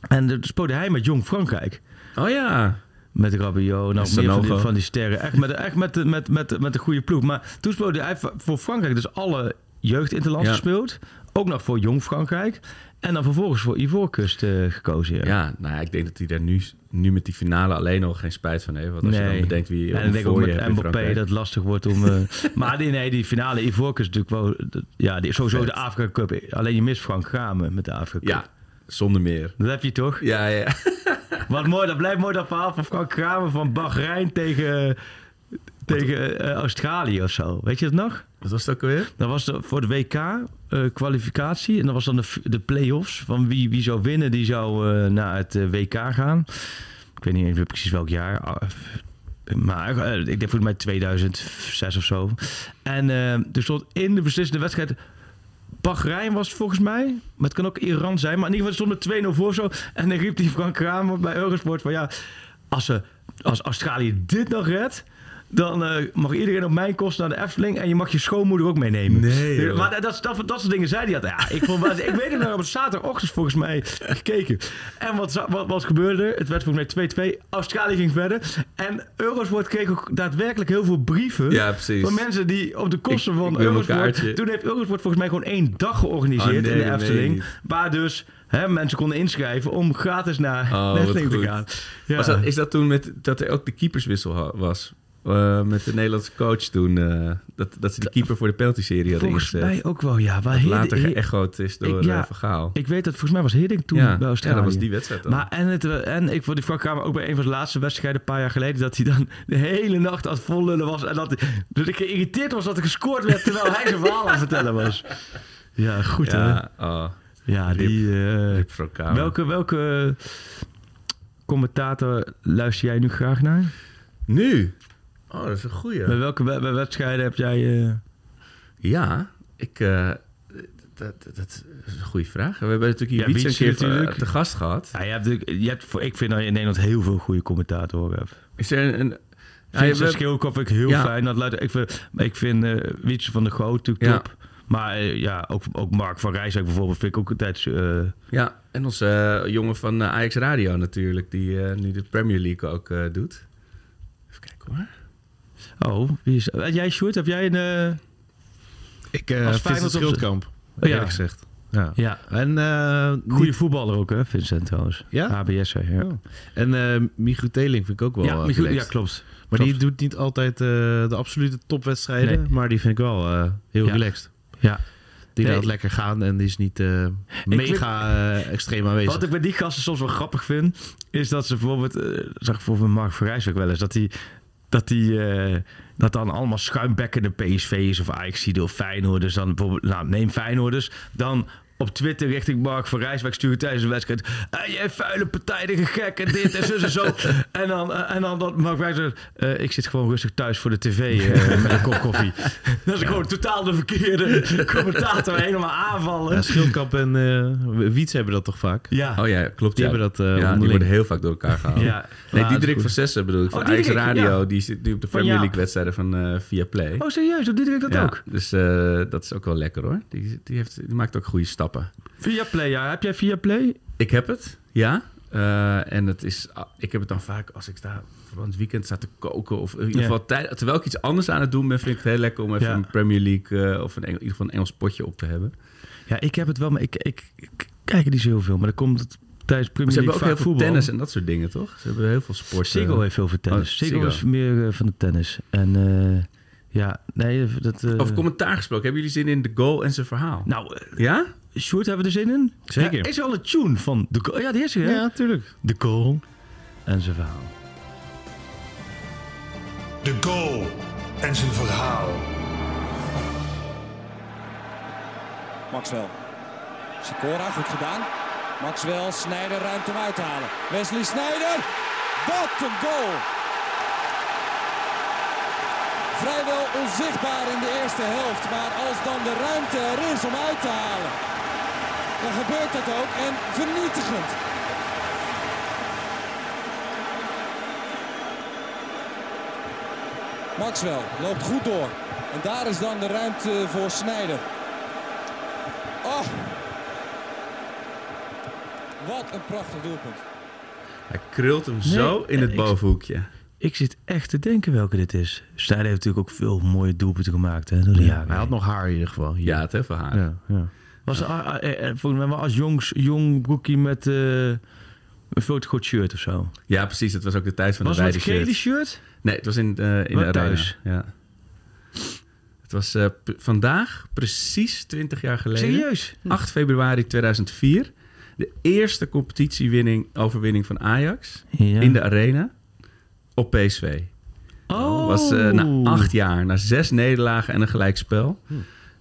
En toen speelde hij met Jong Frankrijk. Oh ja. Met Rabiot, En meer van die, van die sterren. Echt met, echt met, de- met, met, met een goede ploeg. Maar toen speelde hij voor Frankrijk dus alle jeugdinterlands Ja. gespeeld. Ook nog voor Jong Frankrijk. En dan vervolgens voor Ivoorkust eh, gekozen. Ja. Ja, nou ja, ik denk dat hij daar nu, nu met die finale alleen al geen spijt van heeft. Want als je dan Nee. bedenkt wie en ik ook met Mbappé dat het lastig wordt om... eh, maar die, nee, die finale Ivoorkust natuurlijk wel... dat- Ja, die, sowieso Vet. de Afrika Cup. Alleen je mist Frank Gamen met de Afrika Cup. Ja, zonder meer. Dat heb je toch? Ja, ja. Wat mooi, dat blijft mooi dat verhaal van Frank Kramer van Bahrein tegen, tegen eh, Australië of zo. Weet je het nog? Wat was het ook alweer? Dat was de- voor de WK-kwalificatie. en dat was dan de, de play-offs. Van wie, wie zou winnen, die zou eh, naar het eh, WK gaan. Ik weet niet eens precies welk jaar. Ah, Maar eh, ik denk volgens mij 2006 of zo. En eh, er stond in de beslissende wedstrijd... Bahrein was volgens mij. Maar het kan ook Iran zijn. Maar in ieder geval stond er 2-0 voor zo. En dan riep die Frank Kramer bij Eurosport van... Ja, als, ze, als Australië dit nog redt... Dan eh, mag iedereen op mijn kosten naar de Efteling. En je mag je schoonmoeder ook meenemen. Nee, joh. Maar dat, dat, dat soort dingen zei hij altijd. Ja, ik, vond, ik weet het nog op zaterdagochtend volgens mij gekeken. En wat, wat, wat gebeurde er? Het werd volgens mij 2-2. Australië ging verder. En Eurosport kreeg ook daadwerkelijk heel veel brieven. Ja, precies. Van mensen die op de kosten Ik- van ik Eurosport... Toen heeft Eurosport volgens mij gewoon één dag georganiseerd Oh, nee, in de Efteling. Waar dus hè, mensen konden inschrijven om gratis naar Oh, de Efteling te gaan. Ja. Was dat, is dat toen met, dat er ook de keeperswissel was? Eh, met de Nederlandse coach toen. eh, dat, dat ze die keeper voor de penalty-serie hadden Volgens ingezet. mij ook wel, ja. Waar Heerde- later geëchoed is door Ik- ja, eh, Van Gaal. Ik weet dat volgens mij was Hiddink toen ja, bij ja, Australië. dat was die wedstrijd dan. Maar en, het, en ik vond die ook bij een van zijn laatste wedstrijden, een paar jaar geleden, dat hij dan de hele nacht aan het vollullen was. En dat, dat ik geïrriteerd was dat er gescoord werd terwijl hij zijn verhaal aan het vertellen was. Ja, goed hè. ja, oh, Ja, Rip. die... Rip Kramer. welke, welke commentator luister jij nu graag naar? Nu? Oh, dat is een goeie. Bij welke we- bij wedstrijden heb jij... eh, Ja, ik... eh, dat, dat, dat is een goede vraag. We hebben natuurlijk hier Ja, een Wietse keer te, natuurlijk. te gast gehad. ja, je hebt, natuurlijk- je hebt, voor- ik vind dat je in Nederland heel veel goede commentatoren hebt. Is er een... een ja, Vincent je hebt- Schilkop vind ik heel Ja. fijn. Dat luidt, ik vind, ik vind eh Wietse van der Goot natuurlijk Ja. top. Maar eh, ja, ook, ook Mark van Rijswijk bijvoorbeeld vind ik ook altijd... eh, ja, en onze eh, jongen van eh, Ajax Radio natuurlijk, die eh, nu de Premier League ook eh, doet. Even kijken hoor. Oh, wie is... Weet jij, Sjoerd, heb jij een... eh, Ik uh, Vincent Schildkamp, Oh, ja. eerlijk gezegd. Ja. ja, En, eh, goede voetballer ook hè, Vincent trouwens. Ja? ABS, ja. Oh. En eh Michu Teling vind ik ook wel ja, eh, Michiel- ja, klopt. Maar klopt. die doet niet altijd eh, de absolute topwedstrijden. Nee. Maar die vind ik wel eh, heel Ja. relaxed. Ja. Die Nee. laat lekker gaan en die is niet eh, mega eh, extreem aanwezig. Wat ik bij die gasten soms wel grappig vind, is dat ze bijvoorbeeld, eh, zag ik bijvoorbeeld Mark Verrijswijk wel eens, dat die, dat die, eh, dat dan allemaal schuimbekkende PSV's of Ajax of Feyenoorders dan bijvoorbeeld, nou neem Feyenoorders, dan op Twitter richting Mark van Rijswijk stuurt tijdens een wedstrijd. "Ah, jij vuile partijdige gek en dit en zo en zo. en dan, eh, en dan dat Mark van Rijswijk eh, ik zit gewoon rustig thuis voor de tv eh, met een kop koffie. dat is gewoon totaal de verkeerde commentator helemaal aanvallen. Ja, Schildkamp en eh Wiets hebben dat toch vaak? Ja. Oh ja, klopt. Die ja. hebben dat, eh, ja, die worden heel vaak door elkaar gehaald. Ja. Nee, die Diederik van Zessen bedoel ik. Van Oh, Ajax Radio. ja. Die zit nu op de Premier. League wedstrijden van eh via Play. Oh, serieus? Doet Diederik dat ja, ook? Dus eh, dat is ook wel lekker hoor. Die, die, heeft, die maakt ook goede stappen. Via Play, ja. Heb jij via Play? Ik heb het, ja. Eh, en het is, ah, ik heb het dan vaak als ik sta van het weekend sta te koken. Of in ieder geval tijd, terwijl ik iets anders aan het doen ben, vind ik het heel lekker om even Ja. een Premier League of een, in ieder geval een Engels potje op te hebben. Ja, ik heb het wel, maar ik, ik, ik kijk er niet zo heel veel. Maar dan komt het tijdens Premier ze hebben ook heel vaak veel voetbal. tennis en dat soort dingen, toch? Ze hebben heel veel sport. Siggo eh. heeft veel voor tennis. Oh, Ziggo. is meer eh, van de tennis. En eh, ja, nee, dat... eh, Over commentaar gesproken, hebben jullie zin in de goal en zijn verhaal? nou, Ja? Sjoerd, hebben we er zin in? Zeker. Ja, is er al een tune van de goal? Ja, die is er, hè? Ja, tuurlijk. De goal en zijn verhaal. De goal en zijn verhaal. Maxwell. Sikora, goed gedaan. Maxwell, Snijder, ruimte om uit te halen. Wesley Snijder. Wat een goal! Vrijwel onzichtbaar in de eerste helft. Maar als dan de ruimte er is om uit te halen, dan gebeurt dat ook. En vernietigend. Maxwell loopt goed door. En daar is dan de ruimte voor Snijder. Oh. Wat een prachtig doelpunt. Hij krult hem zo in het ik- bovenhoekje. Ik zit echt te denken welke dit is. Snijder heeft natuurlijk ook veel mooie doelpunten gemaakt, hè? Door de jaren. Hij had nog haar in ieder geval. Hier. Ja, het heeft wel haar. ja, ja. Was er, ah, ah, eh, eh, volgens mij wel als jongs, jong broekie met eh, een fotogroot shirt of zo. Ja, precies. Het was ook de tijd van Was de het met wijde gele shirt. shirt? Nee, het was in, eh, in de thuis? Ja. Het was eh, vandaag precies 20 jaar geleden. Serieus? 8 februari 2004. De eerste competitiewinning, overwinning van Ajax Ja. in de arena op PSV. Oh. was eh, na acht jaar, na zes nederlagen en een gelijkspel. Hm.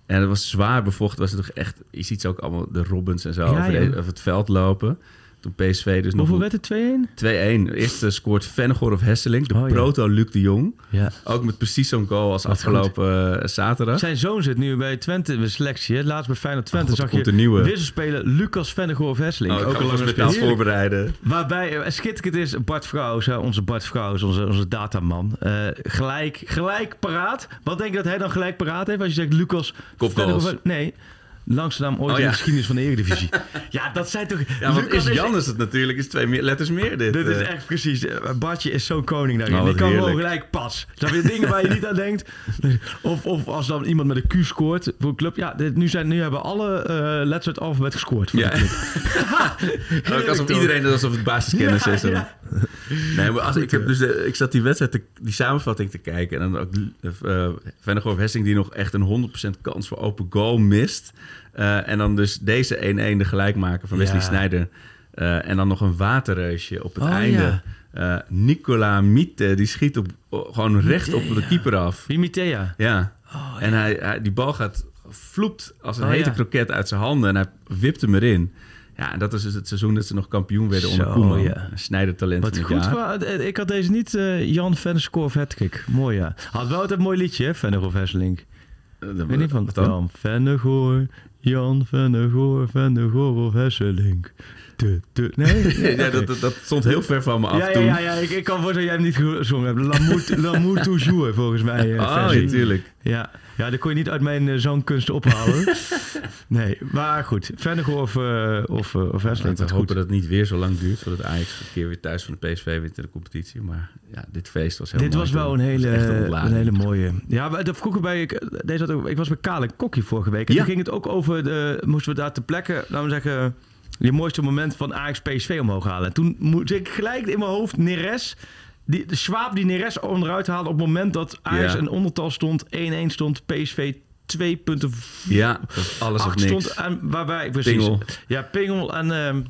En het was zwaar bevochten. Was het toch echt, je ziet ze ook allemaal de Robbins en zo Ja, over, de- ja. over het veld lopen. Toen PSV dus Hoeveel nog werd het? 2-1? 2-1. Eerst eh, scoort Vennegoor of Hesseling, de Oh, ja. proto Luc de Jong. Ja. Ook met precies zo'n goal als afgelopen eh, zaterdag. Zijn zoon zit nu bij Twente in de selectie. Hè? Laatst bij Feyenoord Twente God, zag komt je nieuwe. wisselspeler Lucas Vennegoor of Hesseling. Oh, ook een lange speler. voorbereiden. Waarbij, eh, schitterend is, Bart Vrouws, onze Bart Vrouws, onze, onze dataman. eh, gelijk, gelijk paraat. Wat denk je dat hij dan gelijk paraat heeft als je zegt Lucas... Kopgoals. Nee, langste naam ooit Oh, in ja. de geschiedenis van de Eredivisie. ja, dat zijn toch... Ja, want Lucas is Jan is het natuurlijk, is twee meer, letters meer dit. Dit is eh. echt precies. eh, Bartje is zo'n koning daarin. Oh, die kan gewoon gelijk pas. Snap je dingen waar je niet aan denkt? Of, of als dan iemand met een Q scoort voor een club. Ja, dit, nu, zijn, nu hebben alle eh letters uit alfabet gescoord. Voor Ja. de club. Ook alsof iedereen het alsof het basiskennis is. Nee, maar als, ik, heb dus de- ik zat die wedstrijd, te- die samenvatting te kijken. En dan ook uh, Hessing die nog echt een 100% kans voor open goal mist. Eh, en dan dus deze 1-1 de gelijkmaker van Wesley Ja. Sneijder. Eh, en dan nog een waterreusje op het Oh, einde. ja. Eh, Nicola Miete, die schiet op, gewoon recht op de keeper af. Wie Mitea? Ja. En hij, hij- die bal gaat vloept als een Oh, hete ja. kroket uit zijn handen. En hij wipt hem erin. Ja, en dat is dus het seizoen dat ze nog kampioen werden onder Koeman. ja. Snijdertalent Wat goed. jaar. Ik had deze niet. eh, Jan Vennegoor of Hattrick. Mooi ja. Had wel altijd een mooi liedje, hè? Of Hesseling. Eh, Ik weet niet van? Jan Vennegoor. Jan Vennegoor, Vennegoor of Hesseling. De, de, nee? ja, dat, dat, dat stond heel ver van me af ja, ja, toen. ja, ja, ik, ik kan voor dat jij hem niet gezongen hebt. L'amour, l'amour toujours, volgens mij. eh, Oh, versie. ja. Ja, ja, dat kon je niet uit mijn eh, zangkunsten ophalen. nee, maar goed. Vennegoor of, eh of, eh, of Hesseling. Laten we goed. hopen dat het niet weer zo lang duurt... voordat Ajax een keer weer thuis van de PSV wint in de competitie. Maar ja, dit feest was heel Dit mooi was wel een hele, een hele mooie. Ja, maar dat vroeger bij ik, deze had ook, ik was bij Kale Kokkie vorige week. En Ja. toen ging het ook over de moesten we daar te plekken, laten we zeggen, je mooiste moment van Ajax PSV omhoog halen. En toen moest ik gelijk in mijn hoofd Neres, die de Schwab die Neres onderuit haalde op het moment dat Ajax Ja. een ondertal stond, 1-1 stond, PSV twee punten Ja, alles of niks. stond. En waarbij, precies. Pingel. Ja, Pingel. En, ehm,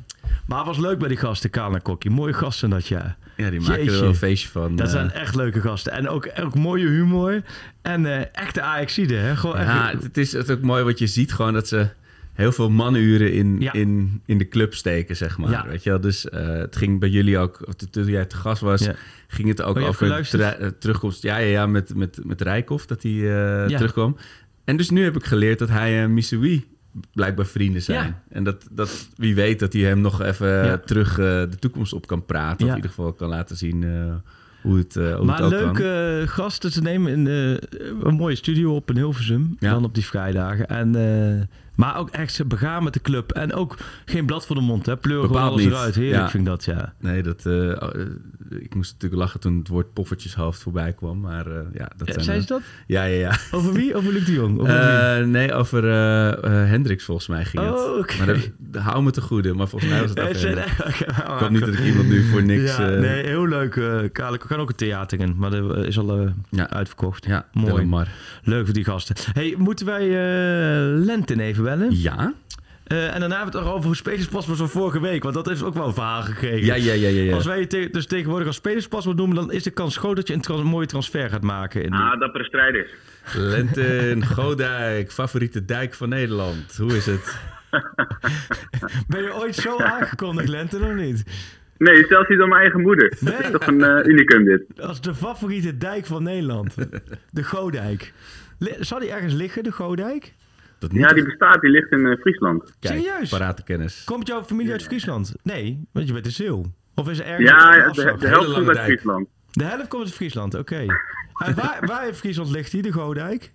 maar het was leuk bij die gasten, Kaan en Kokkie. Mooie gasten dat, ja. Ja, die maken er wel een feestje van. Dat eh. zijn echt leuke gasten. En ook, ook mooie humor. En eh, echte Ajaxide, hè? Gewoon echt, Ja, het is, het is ook mooi wat je ziet, gewoon dat ze heel veel manuren in, Ja. in, in de club steken, zeg maar. Ja. Weet je wel? Dus eh, het ging bij jullie ook, of toen jij te gast was, Ja. ging het ook Oh, over eh, terugkomst. Ja, ja, ja, met, met, met Rijkoff, dat hij eh, terugkwam. En dus nu heb ik geleerd dat hij en Missouri blijkbaar vrienden zijn. En dat, dat wie weet dat hij hem nog even terug de toekomst op kan praten. Of in ieder geval kan laten zien hoe het, hoe maar het ook leuk kan. eh, gasten te nemen in eh, een mooie studio op in Hilversum. Ja. Dan op die vrijdagen. En, eh, maar ook echt ze begaan met de club. En ook geen blad voor de mond. Hè. Pleur gewoon alles niet. eruit. Heerlijk Ja. vind ik dat, ja. Nee, dat, ik moest natuurlijk lachen toen het woord poffertjeshoofd voorbij kwam. Maar eh, ja, dat Ja, zijn... zei ze dat? Ja, ja, ja. Over wie? Over Luc de Jong? Over? Eh, nee, over eh Hendricks volgens mij ging het. Oh. Maar dat, hou me te goede. Maar volgens mij was het over Hendricks. ik Ik hoop niet dat ik iemand nu voor niks... Ja, nee, heel leuk. Kale, we gaan ook een theater in, maar dat is al Ja. uitverkocht. Ja, Mooi. Leuk voor die gasten. Hey, moeten wij Lenten even bellen? Ja? Eh, en daarna hebben we het over spelerspaspoort van vorige week, want dat heeft ook wel een verhaal gekregen. Ja, ja, ja, ja. ja. Als wij je te- dus tegenwoordig als spelerspaspoort noemen, dan is de kans groot dat je een, trans- mooie transfer gaat maken. In Ah, dappere strijders. Lenten, Godijk, favoriete dijk van Nederland. Hoe is het? Ben je ooit zo aangekondigd, Lenten, of niet? Nee, zelfs niet door mijn eigen moeder. Nee. Dat is toch een eh, unicum dit. Als de favoriete dijk van Nederland. De Godijk. Zal die ergens liggen, de Godijk? Dat moet Ja, die bestaat, die ligt in eh, Friesland. Kijk, Serieus? parate kennis. Komt jouw familie uit Friesland? Nee, want je bent een Zeeuw. Of is er ergens Ja, ja, de, helft komt uit. Friesland. De helft komt uit Friesland, oké. En waar, waar in Friesland ligt die, de Godijk?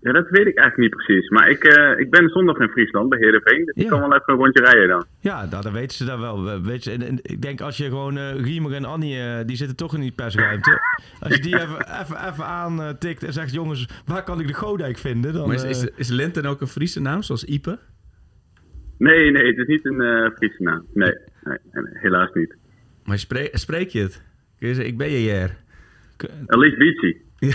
Ja, dat weet ik eigenlijk niet precies. Maar ik, eh, ik ben zondag in Friesland, bij Heerenveen. Dus Ja. ik kan wel even een rondje rijden dan. Ja, nou, dan weten ze dat wel. We- Weet je, en, en ik denk als je gewoon eh Riemer en Annie, eh, die zitten toch in die persruimte. Als je die even, even, even aantikt en zegt, jongens, waar kan ik de Godijk vinden? Dan, Maar is, is, is Lenten ook een Friese naam, zoals Ipe? Nee, nee, het is niet een eh Friese naam. Nee, nee, helaas niet. Maar spreek, spreek je het? Kun je zeggen, ik ben JR. Alice Beachy.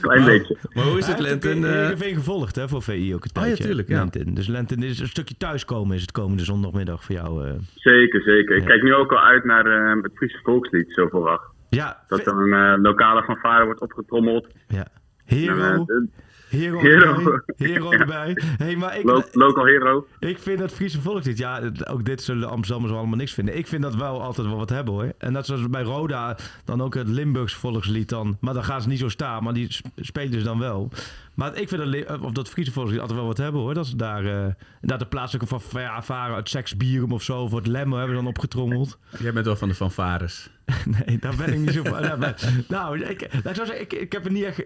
Klein beetje. Maar hoe is het, Lenten? ook eh, Heerenveen gevolgd hè, voor VI ook een Oh ja, tijdje. tuurlijk, ja. Lenten. Dus Lenten is een stukje thuiskomen is het komende zondagmiddag voor jou. eh. Zeker, zeker. Ik Ja. kijk nu ook al uit naar eh, het Friese volkslied, zo vooraf. Ja, Dat dan een eh, lokale fanfare wordt opgetrommeld. ja. Hero, eh, hero, Hero. erbij. Hero Ja. erbij. Hey, maar ik, lo- local hero. Ik vind dat Friese volkslied, ja, ook dit zullen de Amsterdammers wel allemaal niks vinden. Ik vind dat wel altijd wel wat hebben hoor. En dat zoals bij Roda, dan ook het Limburgs volkslied dan. Maar dan gaan ze niet zo staan, maar die sp- spelen ze dan wel. Maar ik vind dat, of dat Friese volkslied altijd wel wat hebben hoor. Dat ze daar, eh daar de plaatselijke van varen uit Seksbierum of zo, voor het lemmen hebben ze dan opgetrommeld. Jij bent wel van de fanfares. nee, daar ben ik niet zo van. Nou, nou, ik, nou, ik zou zeggen, ik, ik heb er niet echt,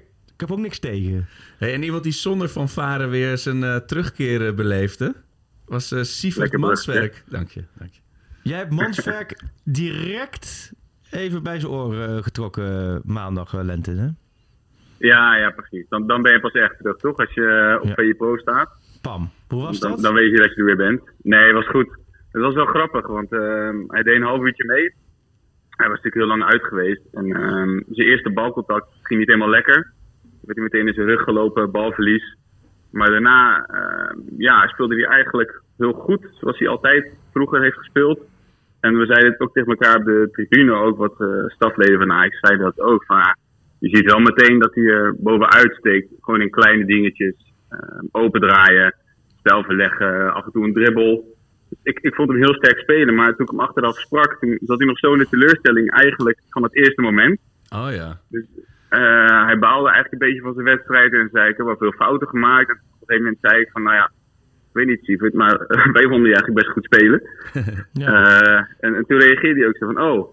heb ook niks tegen. Hey, en iemand die zonder fanfare weer zijn eh, terugkeer eh, beleefde, was eh Sievert Lekker Manswerk. Dank je, dank je. Jij hebt Manswerk direct even bij zijn oren getrokken maandag, eh, Lente, hè? Ja, ja, precies. Dan, dan ben je pas echt terug, toch? Als je eh, op Ja. Pro staat. Pam. Hoe was dan, dat? dan weet je dat je er weer bent. Nee, het was goed. Het was wel grappig, want ehm, hij deed een half uurtje mee. Hij was natuurlijk heel lang uit geweest. En ehm, zijn eerste balcontact ging niet helemaal lekker. Werd hij meteen in zijn rug gelopen, balverlies. Maar daarna ehm, ja, speelde hij eigenlijk heel goed, zoals hij altijd vroeger heeft gespeeld. En we zeiden het ook tegen elkaar op de tribune, ook wat eh, stafleden van Ajax zeiden dat ook. Van, ja, je ziet wel meteen dat hij er bovenuit steekt. Gewoon in kleine dingetjes. ehm, open draaien, spel verleggen, af en toe een dribbel. Ik, ik vond hem heel sterk spelen, maar toen ik hem achteraf sprak, toen zat hij nog zo in de teleurstelling eigenlijk van het eerste moment. Oh ja. Eh, hij baalde eigenlijk een beetje van zijn wedstrijd en zei ik heb wel veel fouten gemaakt. En op een gegeven moment zei ik van, nou ja, ik weet niet Sievert, maar eh, wij vonden je eigenlijk best goed spelen. Eh, en, en toen reageerde hij ook zo van, oh,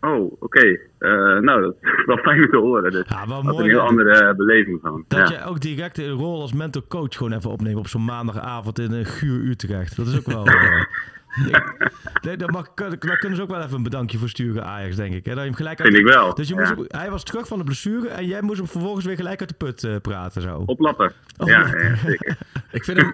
oh, oké. Eh, nou, dat is wel fijn om te horen. Dus Ja, wel mooi, een heel andere eh, beleving van. Dat ja. je ook direct een rol als mentor coach gewoon even opneemt op zo'n maandagavond in een guur Utrecht. Dat is ook wel... nee, daar, mag, daar kunnen ze ook wel even een bedankje voor sturen, Ajax, denk ik. Hè? Dat je hem gelijk uit Vind ik wel, Dus je ja. moest ook- hij was terug van de blessure en jij moest hem vervolgens weer gelijk uit de put eh, praten. Zo. Oplappen. Oh, ja, ja. ja, zeker. Ik vind hem,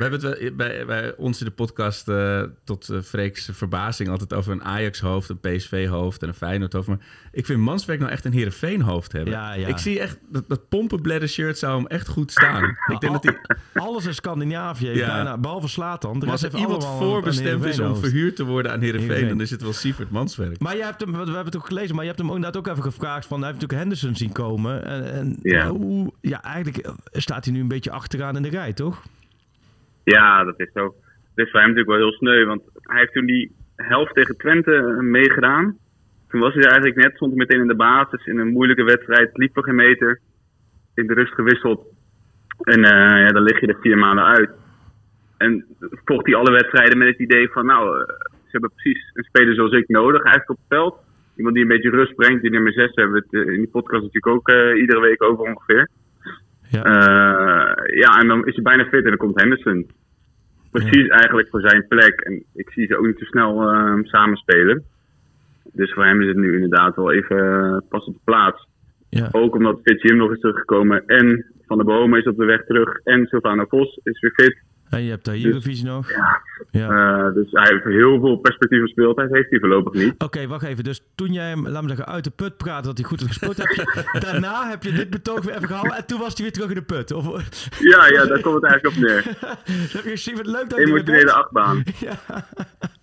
We hebben het wel bij, bij ons in de podcast uh, tot uh, Freek's verbazing altijd over een Ajax-hoofd, een PSV-hoofd en een Feyenoord-hoofd. Maar ik vind Manswerk nou echt een Heerenveen-hoofd hebben. Ja, ja. Ik zie echt, dat, dat pompenbladder shirt zou hem echt goed staan. ik denk dat hij... Alles in Scandinavië, ja. bijna, behalve Slatan. Maar als er iemand voorbestemd is om verhuurd te worden aan Heerenveen, dan is het wel Sievert Manswerk. Maar je hebt hem, we hebben het ook gelezen, maar je hebt hem inderdaad ook even gevraagd van, hij heeft natuurlijk Henderson zien komen. En, en Ja. hoe, ja, eigenlijk staat hij nu een beetje achteraan in de rij, toch? Ja, dat is zo. Het is voor hem natuurlijk wel heel sneu, want hij heeft toen die helft tegen Twente eh, meegedaan. Toen was hij eigenlijk net, stond hij meteen in de basis in een moeilijke wedstrijd, liep er geen meter, in de rust gewisseld. En eh, ja, dan lig je er vier maanden uit. En vocht hij alle wedstrijden met het idee van, nou, eh, ze hebben precies een speler zoals ik nodig, eigenlijk op het veld. Iemand die een beetje rust brengt. Die nummer 6 hebben we het in die podcast natuurlijk ook iedere week over ongeveer. Ja. Eh, ja, en dan is hij bijna fit en dan komt Henderson. Precies eigenlijk voor zijn plek. En ik zie ze ook niet zo snel eh, samenspelen. Dus voor hem is het nu inderdaad wel even eh, pas op de plaats. Ja. Ook omdat Fit Jim nog is teruggekomen. En Van der Bomen is op de weg terug. En Sylvana Vos is weer fit. En je hebt daar Jugovic nog. Ja. Ja. Eh, dus hij heeft heel veel perspectief op speeltijd. Heeft hij voorlopig niet. Oké, wacht even. Dus toen jij hem, laat me zeggen, uit de put praatte dat hij goed had gespeeld, heb je, daarna heb je dit betoog weer even gehouden en toen was hij weer terug in de put. Of, Ja, ja, daar komt het eigenlijk op neer. dat heb je gezien, wat leuk dat je Emotionele achtbaan.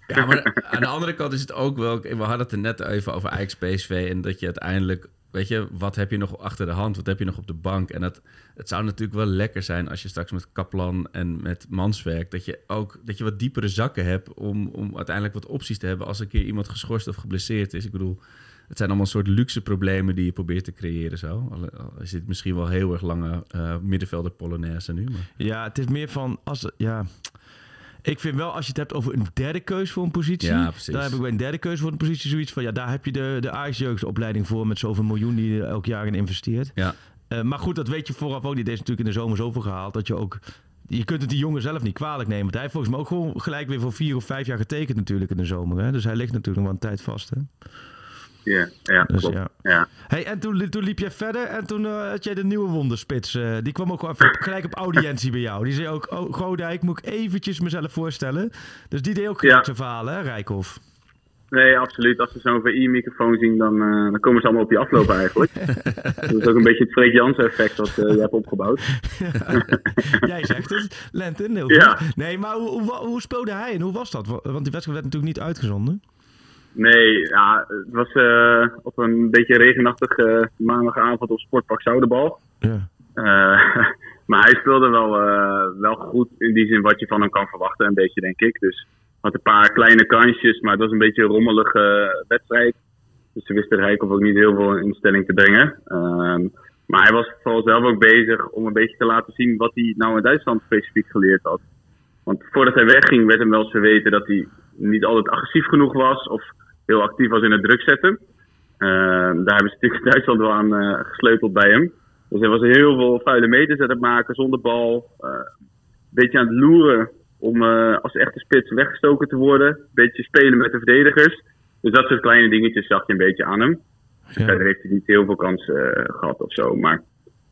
Ja, maar aan de andere kant is het ook wel... We hadden het er net even over Ajax PSV... en dat je uiteindelijk... Weet je, wat heb je nog achter de hand? Wat heb je nog op de bank? En dat, het zou natuurlijk wel lekker zijn als je straks met Kaplan en met Manswerk... dat je ook dat je wat diepere zakken hebt... om, om uiteindelijk wat opties te hebben... als een keer iemand geschorst of geblesseerd is. Ik bedoel, het zijn allemaal soort luxe problemen... die je probeert te creëren zo. Al is dit misschien wel heel erg lange eh middenvelder Polonaise nu. Maar... Ja, het is meer van als ja. Ik vind wel, als je het hebt over een derde keus voor een positie. Ja. Daar heb ik bij een derde keuze voor een positie zoiets van. Ja, daar heb je de, de Ajax-jeugdopleiding voor met zoveel miljoen die je elk jaar in investeert. Ja. Eh, maar goed, dat weet je vooraf ook niet. Deze is natuurlijk in de zomer zoveel gehaald dat je ook. Je kunt het die jongen zelf niet kwalijk nemen. Want hij heeft volgens mij ook gewoon gelijk weer voor vier of vijf jaar getekend natuurlijk in de zomer. Hè? Dus hij ligt natuurlijk nog wel een tijd vast. Hè? Ja, ja, Dus klopt. ja. ja. Hey, en toen, toen liep jij verder en toen eh, had jij de nieuwe wonderspits. eh, die kwam ook even gelijk op audiëntie bij jou. Die zei ook, oh, Godijk, moet ik eventjes mezelf voorstellen. Dus die deed ook gelijk Ja. zijn verhalen, hè, Rijkhoff? Nee, absoluut. Als ze zo'n VI-microfoon zien, dan, eh, dan komen ze allemaal op je aflopen eigenlijk. dat is ook een beetje het Freek Jansen effect dat je hebt opgebouwd. Jij zegt het, Lenton, heel Ja. Nee, maar hoe, hoe, hoe speelde hij en hoe was dat? Want die wedstrijd werd natuurlijk niet uitgezonden. Nee, ja, het was eh, op een beetje regenachtige maandagavond op Sportpark Zoudenbal. Ja. Eh, maar hij speelde wel, eh, wel goed in die zin wat je van hem kan verwachten, een beetje denk ik. Dus had een paar kleine kansjes, maar het was een beetje een rommelige wedstrijd. Dus ze wisten Rijkoff ook niet heel veel in stelling te brengen. Ehm, maar hij was vooral zelf ook bezig om een beetje te laten zien wat hij nou in Duitsland specifiek geleerd had. Want voordat hij wegging werd hem wel eens verweten dat hij niet altijd agressief genoeg was of heel actief was in het druk zetten. Ehm, daar hebben ze natuurlijk Duitsland wel aan eh, gesleuteld bij hem. Dus hij was heel veel vuile meters aan het maken zonder bal. eh, een beetje aan het loeren om eh, als echte spits weggestoken te worden. Een beetje spelen met de verdedigers. Dus dat soort kleine dingetjes zag je een beetje aan hem. Verder heeft hij niet heel veel kansen eh, gehad of zo. Maar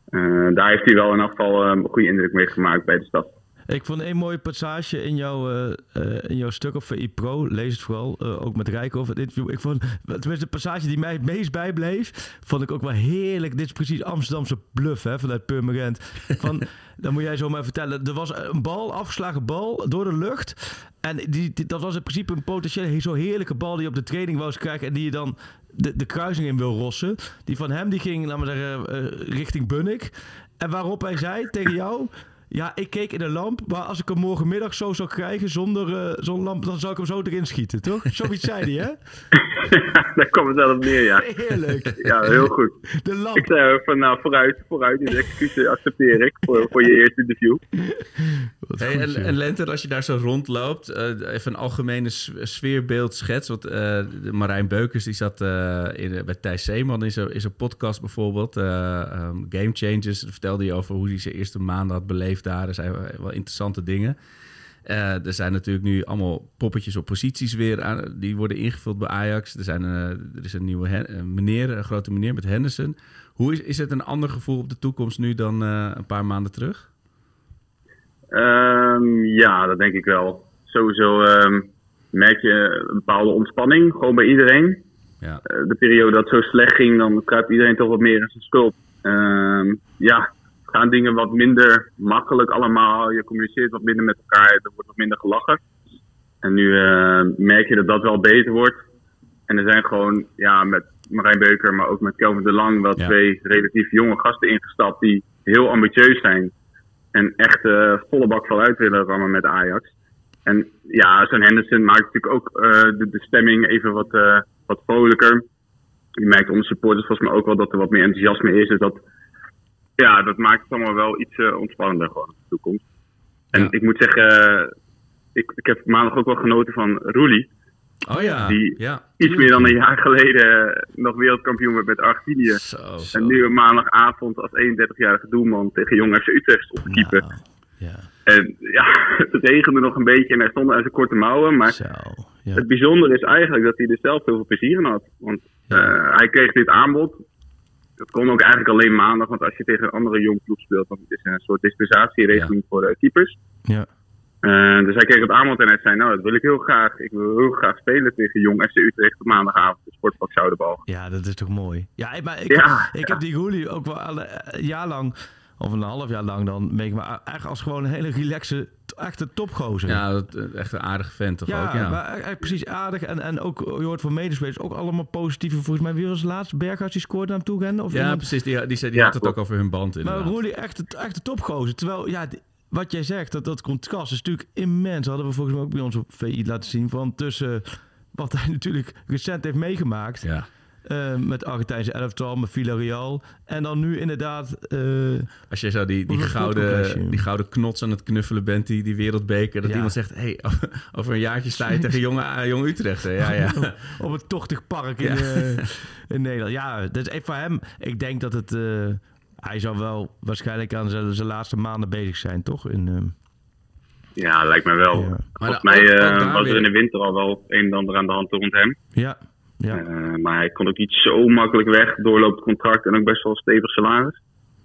eh, daar heeft hij wel in eh, een goede indruk mee gemaakt bij de stad. Ik vond een mooie passage in jouw, eh, eh, in jouw stuk op VI Pro. Lees het vooral, eh, ook met Rijkoff. Het interview. Ik vond, tenminste, de passage die mij het meest bijbleef, vond ik ook wel heerlijk. Dit is precies Amsterdamse bluff hè, vanuit Purmerend. Van, dan moet jij zo maar vertellen. Er was een bal, afgeslagen bal, door de lucht. En die, die- dat was in principe een potentieel zo heerlijke bal die je op de training wou krijgen. En die je dan de, de kruising in wil rossen. Die van hem die ging, laten we zeggen, richting Bunnik. En waarop hij zei tegen jou... Ja, ik keek in de lamp, maar als ik hem morgenmiddag zo zou krijgen zonder eh, zo'n lamp, dan zou ik hem zo erin schieten, toch? Zoiets zei hij, hè? Daar kwam het wel op neer, ja. Heerlijk. Ja, heel goed. De lamp. Ik zei van, nou, vooruit, vooruit. Dus excuses accepteer ik voor, voor je eerste interview. Hey, en, en Lenter, als je daar zo rondloopt, eh, even een algemene sfeerbeeld schets. Want eh, de Marijn Beukers die zat eh, in, bij Thijs Zeeman in zijn, in zijn podcast bijvoorbeeld. eh, ehm, Game Changers, daar vertelde hij over hoe hij zijn eerste maanden had beleefd daar. Er zijn wel interessante dingen. Eh, er zijn natuurlijk nu allemaal poppetjes op posities weer aan, die worden ingevuld bij Ajax. Er, zijn, eh, er is een nieuwe Hen- een meneer, een grote meneer met Henderson. Hoe is, is het een ander gevoel op de toekomst nu dan eh, een paar maanden terug? Ehm, ja, dat denk ik wel. Sowieso ehm, merk je een bepaalde ontspanning, gewoon bij iedereen. Ja. De periode dat het zo slecht ging, dan kruipt iedereen toch wat meer in zijn schuld. Ehm, ja, gaan dingen wat minder makkelijk allemaal. Je communiceert wat minder met elkaar, er wordt wat minder gelachen. En nu eh, merk je dat dat wel beter wordt. En er zijn gewoon, ja, met Marijn Beuker, maar ook met Kelvin de Lang, wel Ja. twee relatief jonge gasten ingestapt die heel ambitieus zijn. En echt eh, volle bak vooruit willen rammen met Ajax. En ja, zo'n Henderson maakt natuurlijk ook eh, de, de stemming even wat, wat vrolijker. Je merkt onder supporters volgens mij ook wel dat er wat meer enthousiasme is. Dus dat, ja, dat maakt het allemaal wel iets eh, ontspannender gewoon in de toekomst. En Ja. ik moet zeggen, ik, ik heb maandag ook wel genoten van Roelie. Oh ja, Die ja. iets meer dan een jaar geleden eh, nog wereldkampioen werd met Argentinië. Zo, En nu een maandagavond als 31-jarige doelman tegen Jong FC Utrecht te keeper. Nou, ja. En ja, het regende nog een beetje en hij stond aan zijn korte mouwen. Maar Zo, ja. het bijzondere is eigenlijk dat hij er zelf heel veel plezier in had. Want eh, hij kreeg dit aanbod. Dat kon ook eigenlijk alleen maandag, want als je tegen een andere jong ploeg speelt, dan is er een soort dispensatieregeling voor eh, keepers. Ja. Eh, dus hij kreeg het aanbod en hij zei, nou dat wil ik heel graag. Ik wil heel graag spelen tegen Jong FC Utrecht op maandagavond, de sportpak Zoudenbal. Ja, dat is toch mooi. Ja, ik- maar ik, Ja, ik heb die Roelie ook wel een jaar lang, of een half jaar lang dan, meek maar eigenlijk als gewoon een hele relaxe, echte topgozer. Ja, dat, eh, echt een aardige vent toch Ja, ook? Ja. maar eigenlijk precies aardig. En, en ook, je hoort van medespelers ook allemaal positieve. Volgens mij, wie was het laatst? Berghuis die scoorde naar hem toe rennen? Of ja, iemand? precies. Die, die, zei- die Ja, had het ook over hun band Maar inderdaad. Roelie, echt, het- echt een topgozer. Terwijl, ja, die- wat jij zegt, dat, dat contrast is natuurlijk immens. Hadden we volgens mij ook bij ons op VI laten zien. Van tussen wat hij natuurlijk recent heeft meegemaakt. Ja. Eh, met Argentijnse elftal, met Villarreal. En dan nu inderdaad... eh, Als jij zo die, die, gouden, die gouden knots aan het knuffelen bent, die, die wereldbeker. Dat Ja. iemand zegt, hey, over, een jaartje sta je tegen jonge, eh, jong Utrecht. hè. Ja, ja. op een tochtig park in, eh, in Nederland. Ja, dat is echt voor hem. Ik denk dat het... eh, hij zal wel waarschijnlijk aan zijn, zijn laatste maanden bezig zijn, toch? In, ehm, Ja, lijkt mij wel. Ja. Volgens Maar mij eh, was er in de winter al wel een en ander aan de hand rond hem. ja, ja, Eh, maar hij kon ook niet zo makkelijk weg, doorloopt contract en ook best wel stevig salaris.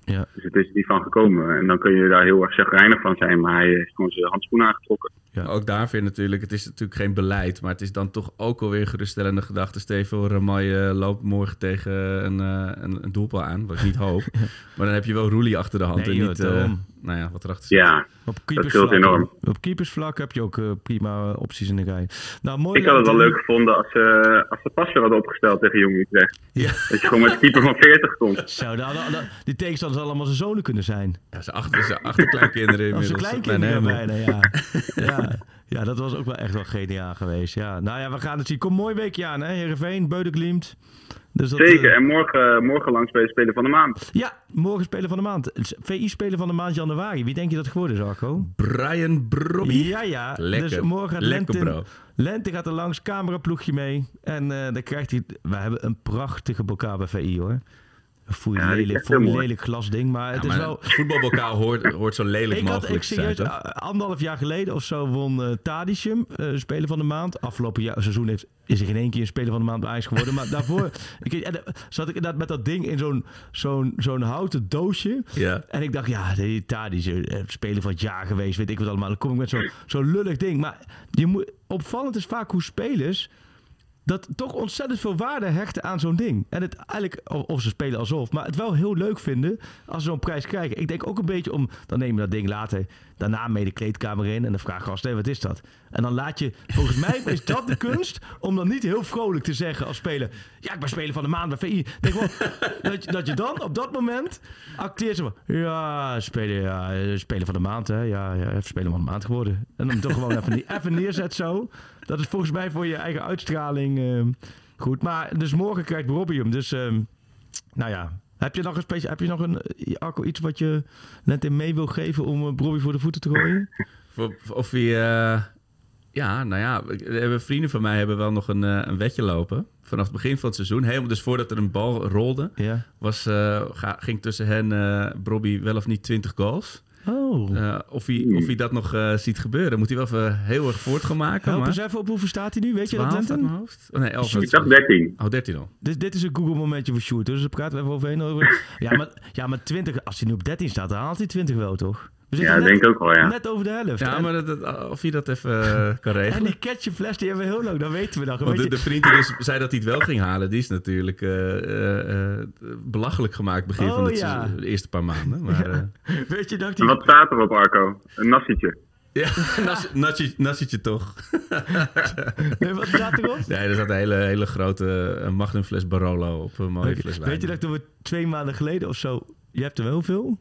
ja. Dus het is er niet van gekomen. En dan kun je daar heel erg chagrijnig van zijn, maar hij heeft gewoon zijn handschoen aangetrokken. Ja. Ook daar weer natuurlijk, het is natuurlijk geen beleid, maar het is dan toch ook alweer een geruststellende gedachte. Steven Ramay eh, loopt morgen tegen een, eh, een, een doelpaal aan, wat ik niet hoop. Maar dan heb je wel Roelie achter de hand Nee, en joh, niet, eh, daarom. Nou ja, wat erachter zit. Ja, Op scheelt keepersvlak, enorm. op keepersvlak heb je ook eh, prima eh, opties in de rij. Nou, mooi. ik had het wel leuk gevonden als ze, als ze passer hadden opgesteld tegen Jong Utrecht. Ja. Dat je gewoon met een keeper van 40 komt. Zo, nou, nou, nou, die tegenstanders allemaal zijn zonen kunnen zijn. Ja, zijn achter, zijn achterkleinkinderen Als inmiddels. zijn Kleine kleinkinderen bijna, ja. ja. Ja, dat was ook wel echt wel geniaal geweest. Ja. Nou ja, we gaan het zien. Kom mooi weekje aan, hè? Heerenveen, Beudenklimt. Dus dat, Zeker, eh, en morgen, morgen langs bij de Speler van de Maand. ja, morgen Speler van de Maand. VI-speler van de maand januari. Wie denk je dat het geworden is, Arco? Brian Brobby. Ja, ja. Lekker. Dus morgen gaat Lekker, Lente, bro. Lente gaat er langs, cameraploegje mee. En eh, dan krijgt hij... We hebben een prachtige bokaal bij VI, hoor. Ja, die is lelijk, foei mooi. lelijk glasding. Maar het Ja, is wel... voetbalbokaal hoort, hoort zo lelijk Ik had, mogelijk ik zijn, a- anderhalf jaar geleden of zo won eh Tadicum, eh, speler van de maand. Afgelopen jaar, seizoen heeft, is er in één keer een speler van de maand bij Ajax geworden. Maar daarvoor ik, en, eh, zat ik inderdaad met dat ding in zo'n zo'n zo'n houten doosje. Ja. En ik dacht, ja, die Tadic, eh, speler van het jaar geweest, weet ik wat allemaal. Dan kom ik met zo'n zo'n lullig ding. Maar je moet, opvallend is vaak hoe spelers dat toch ontzettend veel waarde hechten aan zo'n ding. En het eigenlijk, of, ze spelen alsof, maar het wel heel leuk vinden als ze zo'n prijs krijgen. Ik denk ook een beetje om, dan neem je dat ding later daarna mee de kleedkamer in en dan vraag je gast, hé, wat is dat? En dan laat je, volgens mij is dat de kunst, om dan niet heel vrolijk te zeggen als speler, ja, ik ben speler van de maand bij VI. Denk dat, je, dat je dan op dat moment acteert ze ja, speler, ja, speler van de maand, hè, ja, ja, speler van de maand geworden. En dan toch gewoon even, even neerzet zo. Dat is volgens mij voor je eigen uitstraling ehm, goed. Maar dus morgen krijgt Robbie hem. Dus ehm, nou ja. Heb je nog een, specia- heb je nog een eh, Arco, iets wat je net in mee wil geven om uh, Robbie voor de voeten te gooien? Of, of hij... eh, ja, nou ja, vrienden van mij hebben wel nog een, eh, een wetje lopen. Vanaf het begin van het seizoen. Helemaal dus voordat er een bal rolde. Ja. Was, eh, ga- ging tussen hen eh Bobby wel of niet 20 goals. Oh. Eh, of, hij, of hij dat nog eh, ziet gebeuren. Moet hij wel even heel erg voort gaan maken. Help maar... eens even op hoeveel staat hij nu? Weet je dat, 12 uit Lenten? mijn hoofd? Oh, nee, 11. Sjoerd. Ik dacht 13. Oh, 13 al. Dit, dit is een Google momentje voor Sjoerd. Dus daar praten we even overheen. Over. Ja, maar, ja, maar 20, als hij nu op 13 staat, dan haalt hij 20 wel, toch? We zitten Ja, net, denk ik ook wel, ja. net over de helft. Ja, En- maar dat, dat- of je dat even eh, kan En regelen. die ketchupfles, die hebben we heel lang, dat weten we dan. Want de, je- de vriend die dus zei dat hij het wel ging halen, die is natuurlijk eh, eh, belachelijk gemaakt begin Oh, van het ja. de eerste paar maanden. Maar, eh, Weet je dat En die... wat staat er op, Arco? Een nassietje. ja, nas, nasje- nassietje toch. Nee, wat staat erop? Nee, er zat een hele, hele grote magnumfles Barolo op een mooie fles wijn. Weet je dat ik er twee maanden geleden of zo... Je hebt er wel hoeveel?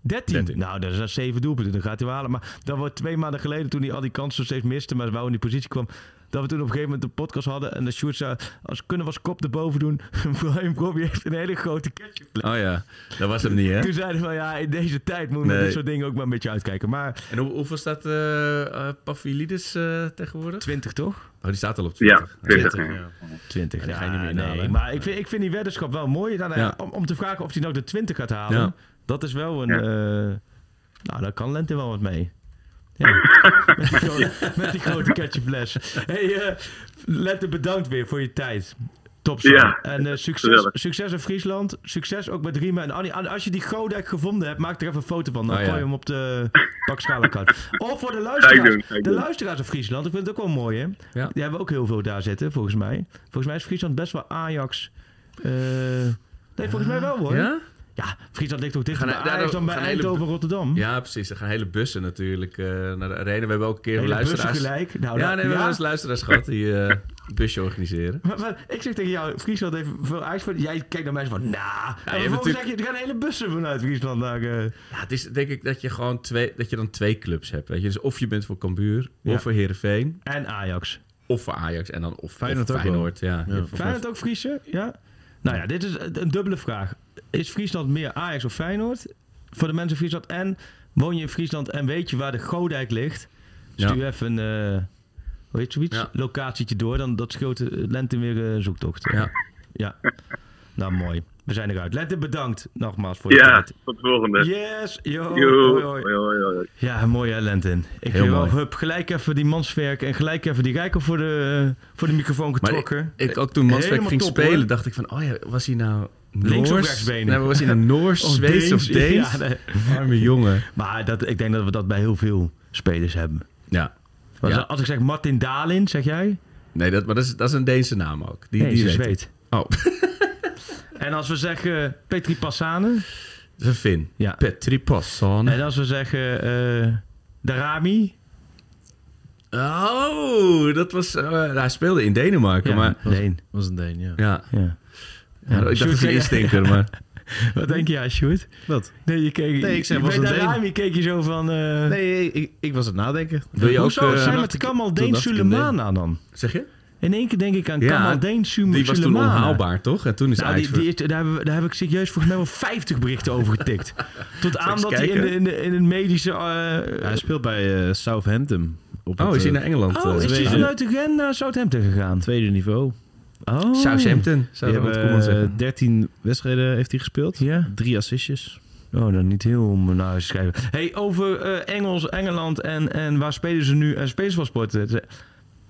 13. 13. Nou, dat is zeven doelpunten. Dan gaat hij wel halen. Maar dat wordt twee maanden geleden, toen hij al die kansen steeds miste, maar wel in die positie kwam, dat we toen op een gegeven moment een podcast hadden en de Sjoerd zei, als kunnen we als kop erboven doen, Brian Bobby heeft een hele grote ketchupfles. Oh ja, dat was hem niet, hè? Toen zeiden we van ja, in deze tijd moeten we Nee. dit soort dingen ook maar een beetje uitkijken. Maar En hoe, hoeveel staat eh eh, Pavlidis eh, tegenwoordig? 20 toch? Oh, die staat al op Ja, 20. 20. ja. 20. Ja, die Ja, ga je niet meer nee, maar ik vind, ik vind die weddenschap wel mooi. Dan, Ja. om, om te vragen of hij nou de 20 gaat halen. Dat is wel een... Ja. eh, nou, daar kan Lente wel wat mee. Ja. met, die grote, met die grote ketchupfles. Hey, eh, Lente, bedankt weer voor je tijd. Top zo. Ja, En eh, succes, succes in Friesland. Succes ook met Riemen en Annie. En als je die Godijk gevonden hebt, maak er even een foto van. Dan Oh, ja. gooi je hem op de pakschaal-account. Of voor de ik luisteraars. ik de luisteraars in Friesland. Ik vind het ook wel mooi, hè? Ja. Die hebben ook heel veel daar zitten, volgens mij. Volgens mij is Friesland best wel Ajax. eh, nee, volgens mij wel hoor. Ja? Ja, Friesland ligt ook dichter Gaan- bij daar- Ajax dan bij hele- Eindhoven en Rotterdam. Ja, precies. Er gaan hele bussen natuurlijk eh, naar de arena. We hebben ook een keer Hele bussen luisteraars. gelijk. Nou, ja, nee, we hebben wel eens luisteraars gehad die eh een busje organiseren. Maar, maar ik zeg tegen jou, Friesland heeft veel Ajax. Jij kijkt naar mij van, nah. en hebt vervolgens natuurlijk- zeg je, er gaan hele bussen vanuit Friesland naar... eh, Ja, het is denk ik dat je gewoon twee, dat je dan twee clubs hebt. Weet je? Dus of je bent voor Cambuur, Ja. of voor Herenveen, en Ajax. of voor Ajax en dan of Feyenoord of ook. Feyenoord. Ja. Feyenoord ook Friese? Ja. Nou ja, dit is een dubbele vraag. Is Friesland meer Ajax of Feyenoord? Voor de mensen in Friesland. En woon je in Friesland en weet je waar de Godijk ligt? Stuur Ja. even een, eh hoe heet zoiets? Ja. Locatietje door. Dan dat scheelt de lente weer eh, zoektocht. Ja. ja. Nou, mooi. We zijn eruit. Lente, bedankt nogmaals voor je Ja, tijd. tot de volgende. Yes. Yo. Yo, Hoi, hoi. hoi, hoi, hoi. Ja, mooi hè, Lentin. Ik wel mooi. hup, gelijk even die manswerk en gelijk even die rijker voor de, voor de microfoon Maar getrokken. ik, ik ook toen Manswerk Helemaal ging top, spelen, hoor. dacht ik van, oh ja, was hij nou? Links of? Nee, maar was hij nou Noors, Of Zweeds of Deens? Ja, nee. Arme jongen. Maar dat, ik denk dat we dat bij heel veel spelers hebben. Ja. Als ik zeg Martin Dalin, zeg jij? Nee, dat, maar dat is, dat is een Deense naam ook. Die, Nee, die ze weet zweet. ik. Oh, En als we zeggen Petri Passane. dat is een Fin. Ja. Petri Passon. En als we zeggen eh Darami. Oh, dat was... eh, hij speelde in Denemarken, Ja, maar... nee. was een Deen, ja. Ja, Ja. Ja, ik dacht Sjoerd, dat instinker, maar... Wat denk je, Sjoerd? Wat? Nee, je keek, Nee, ik zei, je- was bij een Deen. Darami keek je zo van... eh Nee, ik, ik was aan het nadenken. Wil je ook... Zijn met Kamal Deen Sulemana dan? zeg je? In één keer denk ik aan Ja, Kamal Deen Sulemana. Die was toen onhaalbaar, toch? En toen is Nou, die, daar, we- daar heb ik serieus volgens mij wel 50 berichten over getikt. Tot aan dat hij in, de, in, de, in een medische... eh, hij speelt bij eh, Southampton. Op Oh, het, is hij naar Engeland? oh, is hij vanuit de Gen naar Southampton gegaan? tweede niveau. Oh. Southampton, zou Ronald Koeman hebben zeggen. eh, 13 wedstrijden heeft hij gespeeld. Ja? Drie assistjes. Oh, dan niet heel om naar huis te schrijven. hey, over eh, Engels, Engeland en, en waar spelen ze nu? En spelerspaspoort. eh,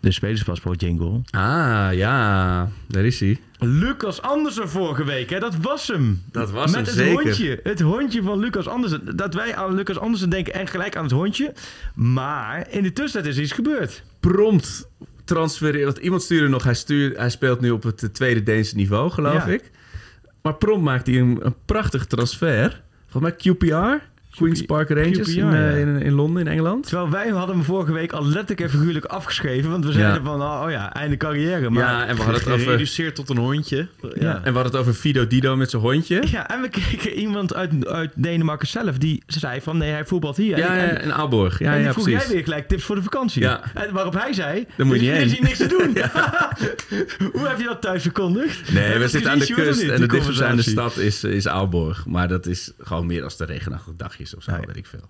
De spelerspaspoort jingle. Ah, ja. Daar is hij. Lucas Andersen vorige week, hè? dat was hem. Dat was Met hem het zeker. hondje. Het hondje van Lucas Andersen. Dat wij aan Lucas Andersen denken en gelijk aan het hondje. Maar in de tussentijd is iets gebeurd. Prompt transfereren. Want iemand stuurde nog, hij, stuurt, hij speelt nu op het eh, tweede Deense niveau, geloof Ja. ik. Maar prompt maakt hij een, een prachtig transfer. Volgens mij QPR. Queen's Park Rangers QPR, in, eh, ja. in, in Londen, in Engeland. Terwijl wij hadden hem vorige week al letterlijk en figuurlijk afgeschreven. Want we zeiden Ja. van, oh, oh ja, einde carrière. Maar, Ja, en we hadden het over... Gereduceerd tot een hondje. Ja. En we hadden het over Fido Dido met zijn hondje. Ja, en we kregen iemand uit, uit Denemarken zelf die zei van nee, hij voetbalt hier. Ja, en, ja, in Aalborg. Ja, en die ja, vroeg precies. jij weer gelijk tips voor de vakantie. Ja. En waarop hij zei, Daar moet je er niet is hier niks te doen. Hoe heb je dat thuis verkondigd? Nee, we zitten aan de kust en de dichtstbijzijnde stad is, is Aalborg. Maar dat is gewoon meer als de regenachtig dagjes of zo, weet ik veel.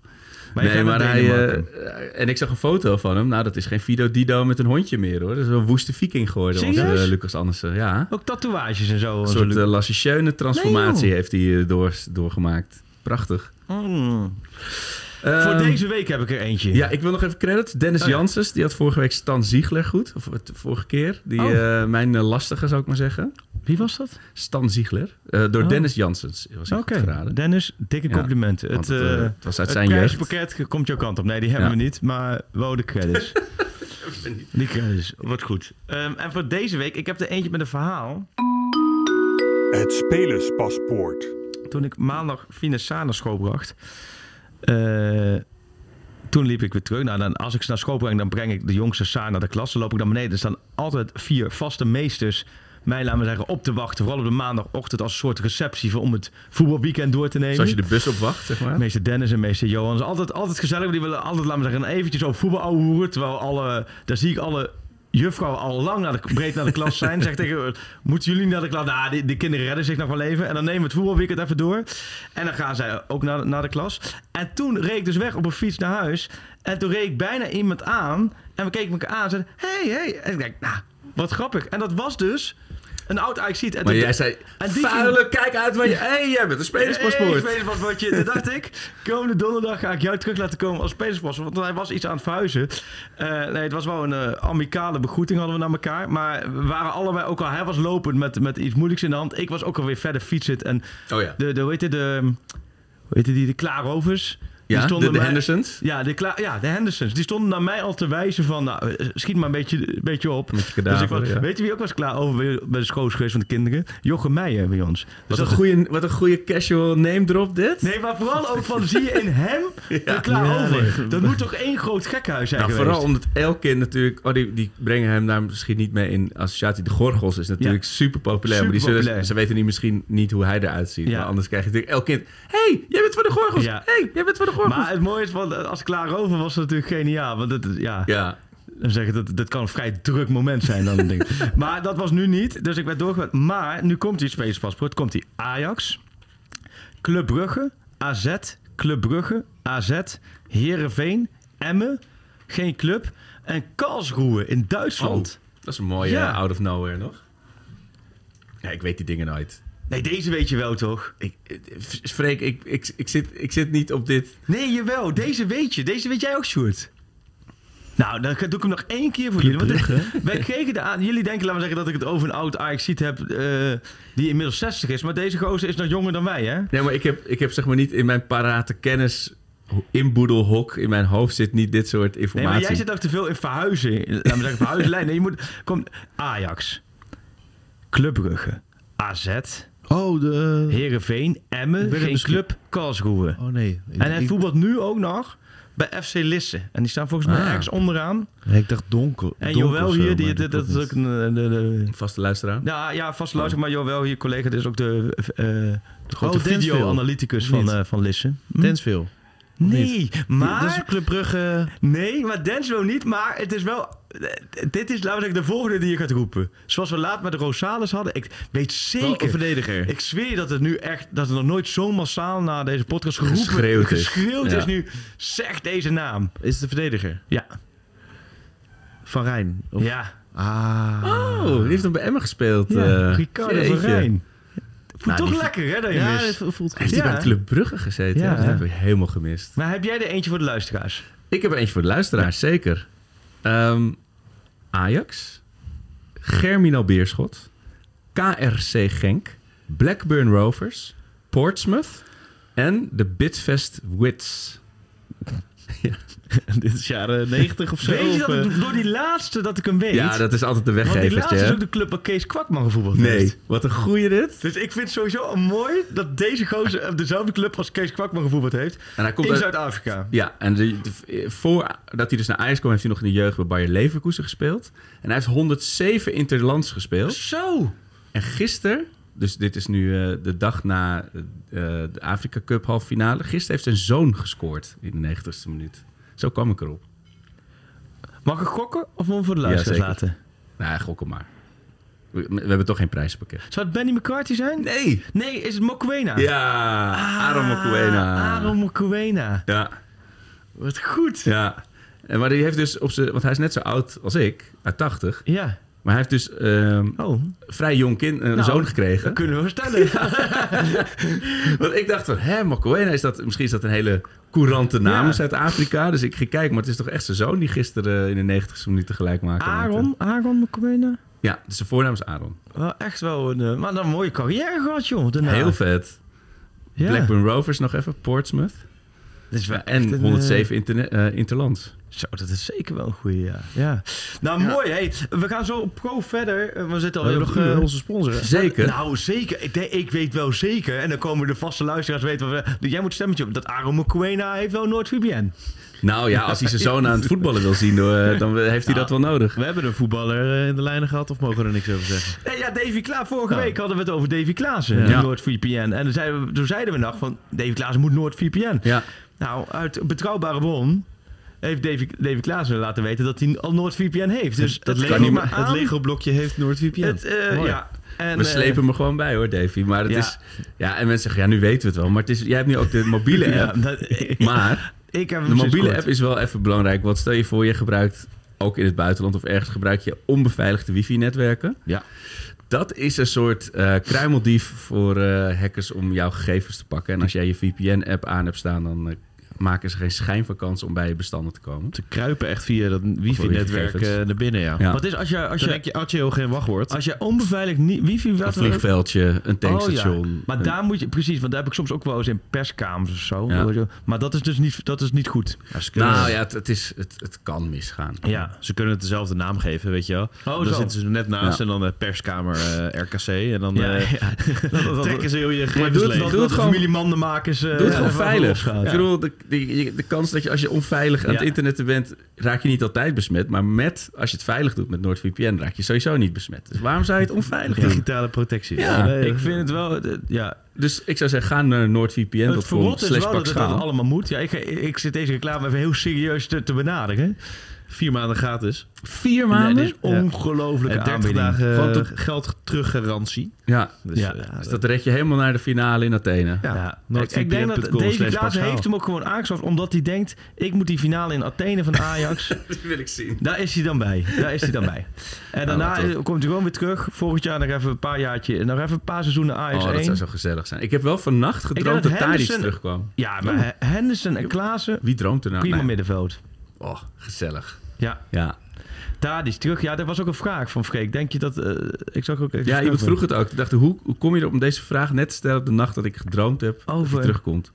Maar nee, maar hij... Eh, en ik zag een foto van hem. Nou, dat is geen Fido Dido met een hondje meer, hoor. Dat is een woeste viking geworden, onze eh, Lucas Andersen. Ja. Ook tatoeages en zo. Een soort uh, transformatie Nee, heeft hij door, doorgemaakt. Prachtig. Mm. Voor Ehm, deze week heb ik er eentje. Ja, ik wil nog even credit. Dennis Oh ja. Janssens, die had vorige week Stan Ziegler goed. Of het vorige keer. Die, Oh. eh, mijn eh, lastige, zou ik maar zeggen. Wie was dat? Stan Ziegler. Eh, door Oh. Dennis Janssens was Oké, geraden. Dennis, dikke complimenten. het, het, het was uit het zijn jeugd. komt jouw kant op. Nee, die hebben Ja. we niet, maar wel de credits. die credits, wat goed. Ehm, en voor deze week, ik heb er eentje met een verhaal. Het spelerspaspoort. Toen ik maandag Finesza naar school bracht, eh, toen liep ik weer terug. Nou, dan, als ik ze naar school breng, dan breng ik de jongste Saar naar de klas. Dan loop ik naar beneden. Er staan altijd vier vaste meesters mij, laten we zeggen, op te wachten. Vooral op de maandagochtend als een soort receptie voor- om het voetbalweekend door te nemen. Zoals je de bus opwacht, zeg maar. Meester Dennis en meester Johan. is altijd, altijd gezellig. Die willen altijd, laten we zeggen, eventjes over voetbal ouwehoeren. Terwijl alle, daar zie ik alle juffrouwen al lang naar de, breed naar de klas zijn. Zeg tegen, moeten jullie naar de klas? Nou, die, kinderen redden zich nog wel even. En dan nemen we het voetbalweekend even door. En dan gaan zij ook naar, naar de klas. En toen reed ik dus weg op een fiets naar huis. En toen reed ik bijna iemand aan. En we keken elkaar aan en zeiden, hey, hey. En ik denk, nou, wat grappig. En dat was dus een oud ajax En Maar jij zei, en die vuile, ging- kijk uit waar je... Hé, hey, jij bent een spelerspaspoort. Hey, spelerspaspoortje. Toen dacht ik, komende donderdag ga ik jou terug laten komen als spelerspaspoort. Want hij was iets aan het verhuizen. Eh, nee, het was wel een eh, amicale begroeting hadden we naar elkaar. Maar we waren allebei ook al... Hij was lopend met, met iets moeilijks in de hand. Ik was ook alweer verder fietsend. En Oh ja. de, de, heet het, de... Heet het die? De Klaarovers. Die Ja, stonden de, de mij- Hendersons. Ja, de, ja, de Hendersons. Die stonden naar mij al te wijzen van... Nou, eh, schiet maar een beetje, een beetje op. Kadaver, dus ik was, ja. Weet je wie ook was klaar over bij de school is geweest van de kinderen? Jochem Meijer bij ons. Dus Wat een, goede, wat een goede casual name drop dit. Nee, maar vooral ook van zie je in hem er klaar Ja, over. nee. Dat moet toch één groot gekhuis zijn Nou, vooral omdat elk kind natuurlijk... Oh, die, die brengen hem daar misschien niet mee in associatie. De Gorgels is natuurlijk super populair. Maar die zullen, Superpopulair. ze weten niet misschien niet hoe hij eruit ziet. Ja. Maar anders krijg je natuurlijk elk kind... hey, jij bent van de Gorgels. Ja. hey, jij bent van de Gorgels. Maar het mooie is, van, als klaar over was het natuurlijk geniaal. Want het, ja, ja. dan zeg ik, dat, dat kan een vrij druk moment zijn dan. denk. Maar dat was nu niet, dus ik werd doorgegaan. Maar nu komt die spelerspaspoort. Komt die Ajax, Club Brugge, AZ, Club Brugge, AZ, Heerenveen, Emmen, geen club. En Karlsruhe in Duitsland. Oh, dat is een mooie Ja. eh, out of nowhere nog. Ja, ik weet die dingen nooit. Nee, deze weet je wel toch? Ik, Freek, ik, ik, ik, zit, ik zit niet op dit... Nee, jawel. Deze weet je. Deze weet jij ook, Sjoerd. Nou, dan doe ik hem nog één keer voor jullie. Want wij kregen de aan. Jullie denken, laten we zeggen, dat ik het over een oud ajax heb eh, die inmiddels 60 is. Maar deze gozer is nog jonger dan wij, hè? Nee, maar ik heb, ik heb zeg maar niet in mijn parate kennis inboedelhok. In mijn hoofd zit niet dit soort Nee, informatie. maar jij zit ook te veel in verhuizen. Laten we zeggen, verhuizenlijn. Nee, je moet... Kom, Ajax. Club Brugge. AZ. Oh, de... Heerenveen. Emmen. Geen misschien- club. Karlsruhe. Oh nee. En hij ik, voetbalt nu ook nog bij FC Lisse. En die staan volgens mij Ah. ergens onderaan. Nee, ik dacht donker. En donker Joël of zo, hier, die, dat, dat is ook een... eh, De, de, Vaste luisteraar. ja, ja, vast luister, maar Joël hier, collega, dit is ook de, eh, de grote Oh, Densville. video-analyticus van, eh, van Lisse. Hm? Densville. Nee, maar... Dat is Club Brugge. Nee, maar Denslo niet, maar het is wel... Dit is, zeggen, de volgende die je gaat roepen. Zoals we laat met de Rosales hadden. Ik weet zeker... verdediger. Ik zweer je dat het nu echt... Dat er nog nooit zo massaal na deze podcast geroepen... Geschreeuwd is. geschreeuwd is nu. Zeg deze naam. Is het de verdediger? Ja. Van Rijn. Of... Ja. Ah. Oh, die heeft nog bij Emma gespeeld. ja. eh. Ricardo van. Rijn. Voelt Nou, toch die- lekker, hè, dat je Ja, mist. het voelt Heeft goed. hij Ja. bij Club Brugge gezeten? Ja. Ja, dat heb ik helemaal gemist. Maar heb jij er eentje voor de luisteraars? Ik heb er eentje voor de luisteraars, zeker. Ehm, Ajax. Germinal Beerschot. KRC Genk. Blackburn Rovers. Portsmouth. En de Bitfest Wits. Dit is jaren 90 of zo. Weet je dat eh, ik door die laatste dat ik hem weet? Ja, dat is altijd de Want die laatste is ook de club waar Kees Kwakman gevoetbald Nee, heeft. wat een goeie dit. Dus ik vind het sowieso mooi dat deze gozer op dezelfde club als Kees Kwakman gevoetbald heeft. En hij komt in uit- Zuid-Afrika. Ja, en de, de- voordat hij dus naar Ajax kwam, heeft hij nog in de jeugd bij Bayer Leverkusen gespeeld. En hij heeft 107 interlands gespeeld. Zo! En gisteren, dus dit is nu eh, de dag na eh, de Afrika Cup halve finale. Gisteren heeft zijn zoon gescoord in de 90ste minuut. Zo kwam ik erop. Mag ik gokken of moet ik voor de luisteraars zeker. laten? Nou, gok hem maar. We, we hebben toch geen prijspakket. Zou het Benny McCarthy zijn? Nee! Nee, is het Mokwena? Ja, Aaron Mokoena. Aaron Mokwena. Ja, Wat goed. ja. En maar die heeft dus op zijn, want hij is net zo oud als ik, uit 80. Ja. Maar hij heeft dus ehm, Oh, vrij jong kind, een Nou, zoon gekregen. dat kunnen we stellen. Want ik dacht van, hè, Mokoena, is dat, misschien is dat een hele courante naam Ja. Zuid-Afrika. Dus ik ging kijken, maar het is toch echt zijn zoon die gisteren in de 90 minuten gelijk maakte. Aaron, Aaron McQueen. Ja, dus zijn voornaam is Aaron. Wel echt wel een, eh, maar een mooie carrière gehad, joh. Daarna. Heel vet. Ja. Blackburn Rovers nog even, Portsmouth. Dat is wel Ja, echt en een, 107 interne- eh, interlands. Zo, dat is zeker wel een goeie, ja. ja. Nou, mooi. Hey, we gaan zo pro verder. Eh, We zitten We alweer op nog eh, onze sponsor. Zeker. Nou, zeker. Ik, ik weet wel zeker. En dan komen de vaste luisteraars weten. Wat we, jij moet stemmetje op. Dat Aaron McQueen heeft wel NoordVPN. Nou ja, als hij zijn zoon aan het voetballen wil zien, dan heeft hij dat wel nodig. We hebben een voetballer in de lijnen gehad, of mogen we er niks over zeggen? Nee, ja, Davy Klaas. Vorige Ja. week hadden we het over Davy Klaassen. Ja. die Ja. NoordVPN. En toen zeiden, we, toen zeiden we nog van... Davy Klaassen moet NoordVPN. Ja, Nou, uit betrouwbare bron... heeft Davy, Davy Klaassen laten weten dat hij al NoordVPN heeft. Dus dat geeft Lego, maar het aan. Lego-blokje heeft NoordVPN. Het, eh, ja. En, we eh, slepen me gewoon bij hoor, Davy. Maar het ja. is... Ja, en mensen zeggen, ja, nu weten we het wel. Maar het is, jij hebt nu ook de mobiele ja, app. dat, Maar ik heb hem de mobiele app is wel even belangrijk. Want stel je voor, je gebruikt ook in het buitenland of ergens gebruik je onbeveiligde wifi-netwerken. Ja. Dat is een soort eh kruimeldief voor eh, hackers om jouw gegevens te pakken. En als jij je VPN-app aan hebt staan, dan maken ze geen schijn van kans om bij je bestanden te komen. Ze kruipen echt via dat wifi-netwerk eh, naar binnen, ja. Ja. Wat is als je, als Dan je, denk je, heel geen wachtwoord. als je onbeveiligd niet, wifi... Een vliegveldje, een tankstation. Oh, ja. Maar een- daar moet je, precies, want daar heb ik soms ook wel eens in perskamers of zo. Ja. Maar dat is dus niet, dat is niet goed. Ja, ze, kunnen, Nou ja, het, het, is, het, het kan misgaan. Ja. ze kunnen het dezelfde naam geven, weet je wel. Oh, dan zo. zitten ze net naast Ja. en dan de perskamer eh, RKC. En dan eh, trekken ze heel je doe gegevens het- doe het gewoon- eh, Doe het gewoon veilig. Ik bedoel, de, de, de kans dat je als je onveilig aan het internet bent, raak je niet altijd besmet. Maar met, als je het veilig doet met NordVPN, raak je sowieso niet besmet. Dus waarom zou je het onveilig doen? Digitale protectie. Ja, Nee, Ik vind het wel... eh, Ja, Dus ik zou zeggen, ga naar het noordvpn.com verrot is slash wel dat het allemaal moet. Ja, ik, ik zit deze reclame even heel serieus te, te benaderen. Vier maanden gratis. Vier maanden? ongelooflijke En 30 aanbieding. dagen Gewoon eh, geld teruggarantie. Ja, Dus, Ja. eh, dus dat red je helemaal naar de finale in Athene. Ja, Ja, ik, denk dat Davy Klaassen heeft hem ook gewoon aangeschaft... omdat hij denkt, ik moet die finale in Athene van Ajax... Dat wil ik zien. Daar is hij dan bij. Daar is hij dan bij. En daarna komt hij gewoon weer terug. Volgend jaar nog even een paar jaartje. Nog even een paar seizoenen Ajax Oh, dat 1. zou zo gezellig zijn. Ik heb wel vannacht gedroomd dat dat Tadic terugkwam. Ja, maar Henderson en Klaassen, Wie droomt er nou? prima Nee. middenveld. Oh, gezellig. Ja, Ja. daar is terug. Ja, dat was ook een vraag van Freek. Denk je dat... eh, ik zag ook even... Ja, iemand vroeg het ook. Ik dacht, hoe, hoe kom je erop om deze vraag net te stellen op de nacht dat ik gedroomd heb dat Over- hij terugkomt?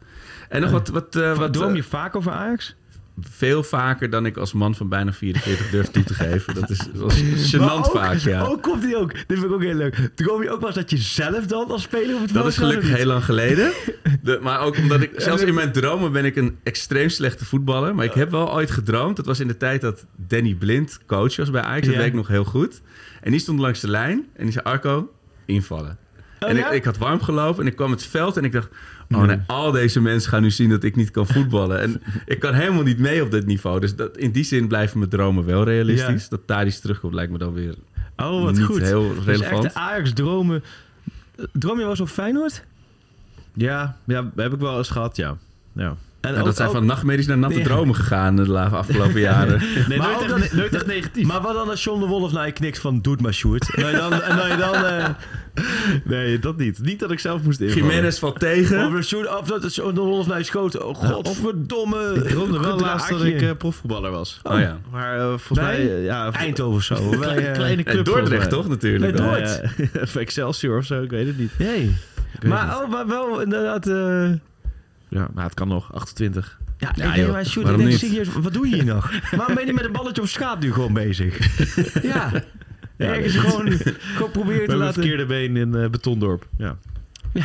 En nog wat, wat, eh, Wat wat droom eh, je vaak over Ajax? Veel vaker dan ik als man van bijna 44 durf toe te geven. Dat is was gênant ook- vaak, ja. Oh, komt hij ook. Dit vind ik ook heel leuk. Droom je ook wel eens dat je zelf dan als speler op het Dat is gelukkig heel lang geleden. De, maar ook omdat ik, zelfs in mijn dromen ben ik een extreem slechte voetballer. Maar ik heb wel ooit gedroomd. Dat was in de tijd dat Danny Blind coach was bij Ajax. Dat Ja. weet ik nog heel goed. En die stond langs de lijn. En die zei, Arco, invallen. Oh, en ja? ik, ik had warm gelopen en ik kwam het veld en ik dacht... Oh nee, al deze mensen gaan nu zien dat ik niet kan voetballen. En ik kan helemaal niet mee op dit niveau. Dus dat, in die zin blijven mijn dromen wel realistisch. Ja. Dat Tadic terugkomt lijkt me dan weer Oh, wat niet goed. heel Dus relevant. echt Ajax-dromen. Droom je wel eens op Feyenoord? Ja, ja, heb ik wel eens gehad, ja. ja. En Ja, ook- dat zijn ook- van nachtmerries naar natte dromen gegaan de afgelopen jaren. Nee, Maar nooit, echt, dat- nooit echt negatief. Maar wat dan als John de Wolf naar je knikt van doet maar Sjoerd? En dan, je dan, en dan, eh, nee, dat niet. Niet dat ik zelf moest invallen. Jiménez valt tegen. of, de Sjoerd, of dat John de Wolf naar je schoot. Oh, godverdomme. Ik droomde wel laatst dat ik eh, profvoetballer was. Oh ja. Maar eh, volgens Bij mij... ja, Eindhoven of zo. Kleine, eh, club. Dordrecht toch natuurlijk? Nee, wel. Dordrecht. Of Excelsior of zo, ik weet het niet. Nee. Maar, oh, maar wel inderdaad... Ja, maar het kan nog. 28. ja, Ja, ik denk, maar ik denk serieus, wat doe je hier nog? Waarom ben je met een balletje op straat nu gewoon bezig? ja. Ergens nee, gewoon, gewoon proberen te laten... verkeerde been in eh, Betondorp. Ja.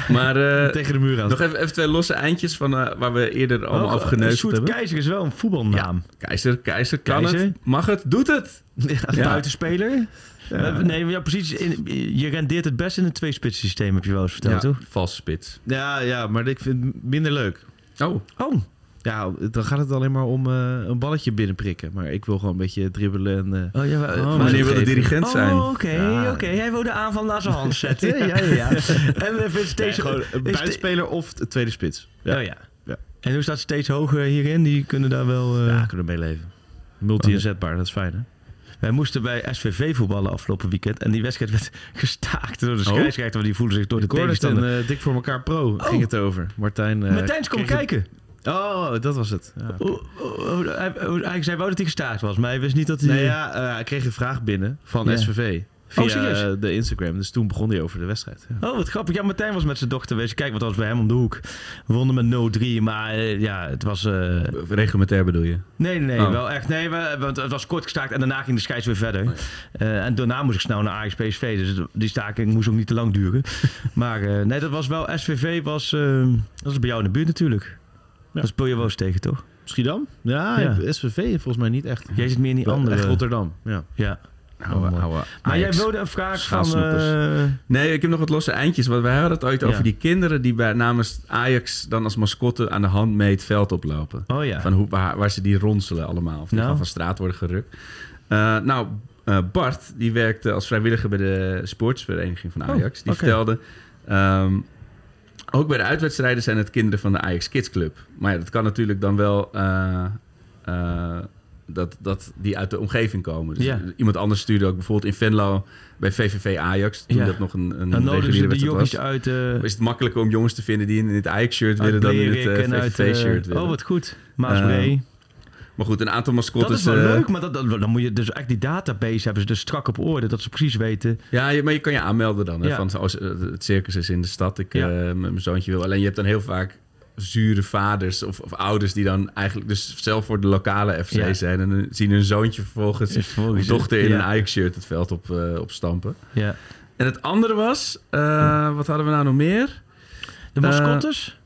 Maar eh, Tegen de muur aan. nog even, even twee losse eindjes van eh, waar we eerder allemaal Oh, Sjoerd hebben. Keizer is wel een voetbalnaam. Keizer, Keizer, kan Keizer. het, mag het, doet het. Ja. Buitenspeler. Eh, Nee, ja, precies. In, je rendeert het best in een twee-spits systeem, heb je wel eens verteld, Ja, toch? valse spits. Ja, ja, maar ik vind het minder leuk. Oh, Oh, Ja, dan gaat het alleen maar om eh, een balletje binnenprikken. Maar ik wil gewoon een beetje dribbelen en... eh, oh ja. maar- oh maar- wil de dirigent zijn. Oh, oké, Ja. oké. Hij wil de aanval naar zijn hand zetten. ja, ja, ja. En we vinden steeds... gewoon een buitenspeler of de tweede spits. Ja. Oh, ja. Ja. En hoe staat steeds hoger hierin? Die kunnen daar wel... eh, Ja, kunnen meeleven. Multi-inzetbaar, dat is fijn hè? Wij moesten bij SVV voetballen afgelopen weekend. En die wedstrijd werd gestaakt door de Oh. scheidsrechter. Want die voelde zich door de Ik tegenstander. eh, Dik voor elkaar pro ging het over. Martijn... eh, Martijn is komen kreeg het- kijken. Oh, dat was het. Ja. Oh, oh, oh, hij, oh, hij zei wel dat hij gestaakt was. Maar hij wist niet dat hij... Nee, ja, eh, hij kreeg een vraag binnen van. SVV. Via serieus? eh, de Instagram. Dus toen begon hij over de wedstrijd. Ja. Oh, wat grappig. Ja, Martijn was met zijn dochter wezen. Kijk, wat was bij hem om de hoek. We wonnen met 0-3, maar eh, ja, het was... eh, Reglementair bedoel je? Nee, nee, nee, Oh. wel echt. Nee, we, want het was kort gestaakt en daarna ging de scheids weer verder. Eh, en daarna moest ik snel naar Ajax PSV, dus die staking moest ook niet te lang duren. maar eh, nee, dat was wel, SVV was, eh, dat is bij jou in de buurt natuurlijk. Dat speel je wel eens tegen, toch? Schiedam? Ja, Ja. SVV volgens mij niet echt. Jij zit meer in die andere... Echt Rotterdam, ja. Ja. Oude, Oh, Maar jij wilde een vraag van... eh, Nee, ik heb nog wat losse eindjes. Want wij hadden het ooit Ja. over die kinderen die bij, namens Ajax dan als mascotte aan de hand mee het veld oplopen. oh ja. Van hoe, waar, waar ze die ronselen allemaal. Of die Nou. van straat worden gerukt. Eh, nou, eh, Bart, die werkte als vrijwilliger bij de sportsvereniging van Ajax. die vertelde... ehm, ook bij de uitwedstrijden zijn het kinderen van de Ajax Kids Club. Maar ja, dat kan natuurlijk dan wel... eh, eh, dat, dat die uit de omgeving komen. Dus Ja. iemand anders stuurde ook bijvoorbeeld in Venlo bij VVV Ajax. Toen Ja. dat nog een, een dan reguliere wedstrijd was. uit... eh Is het makkelijker om jongens te vinden die in het Ajax-shirt willen dan in het eh, uit, eh, VVV-shirt. Oh, wat goed. Maasbree. Eh, Maar goed, een aantal mascottes... dat is wel leuk, maar dat, dat- dan moet je dus echt die database hebben ze dus strak op orde, dat ze precies weten. Ja, maar je kan je aanmelden dan. Hè, Ja. van, als, eh, het circus is in de stad, ik mijn zoontje wil. Alleen je hebt dan heel vaak zure vaders of, of ouders die dan eigenlijk dus zelf voor de lokale FC Ja. zijn. En dan zien hun zoontje vervolgens, vervolgens- dochter in ja. een Ajax-shirt het veld op, eh, op stampen. Ja. En het andere was, eh, wat hadden we nou nog meer? De mascottes?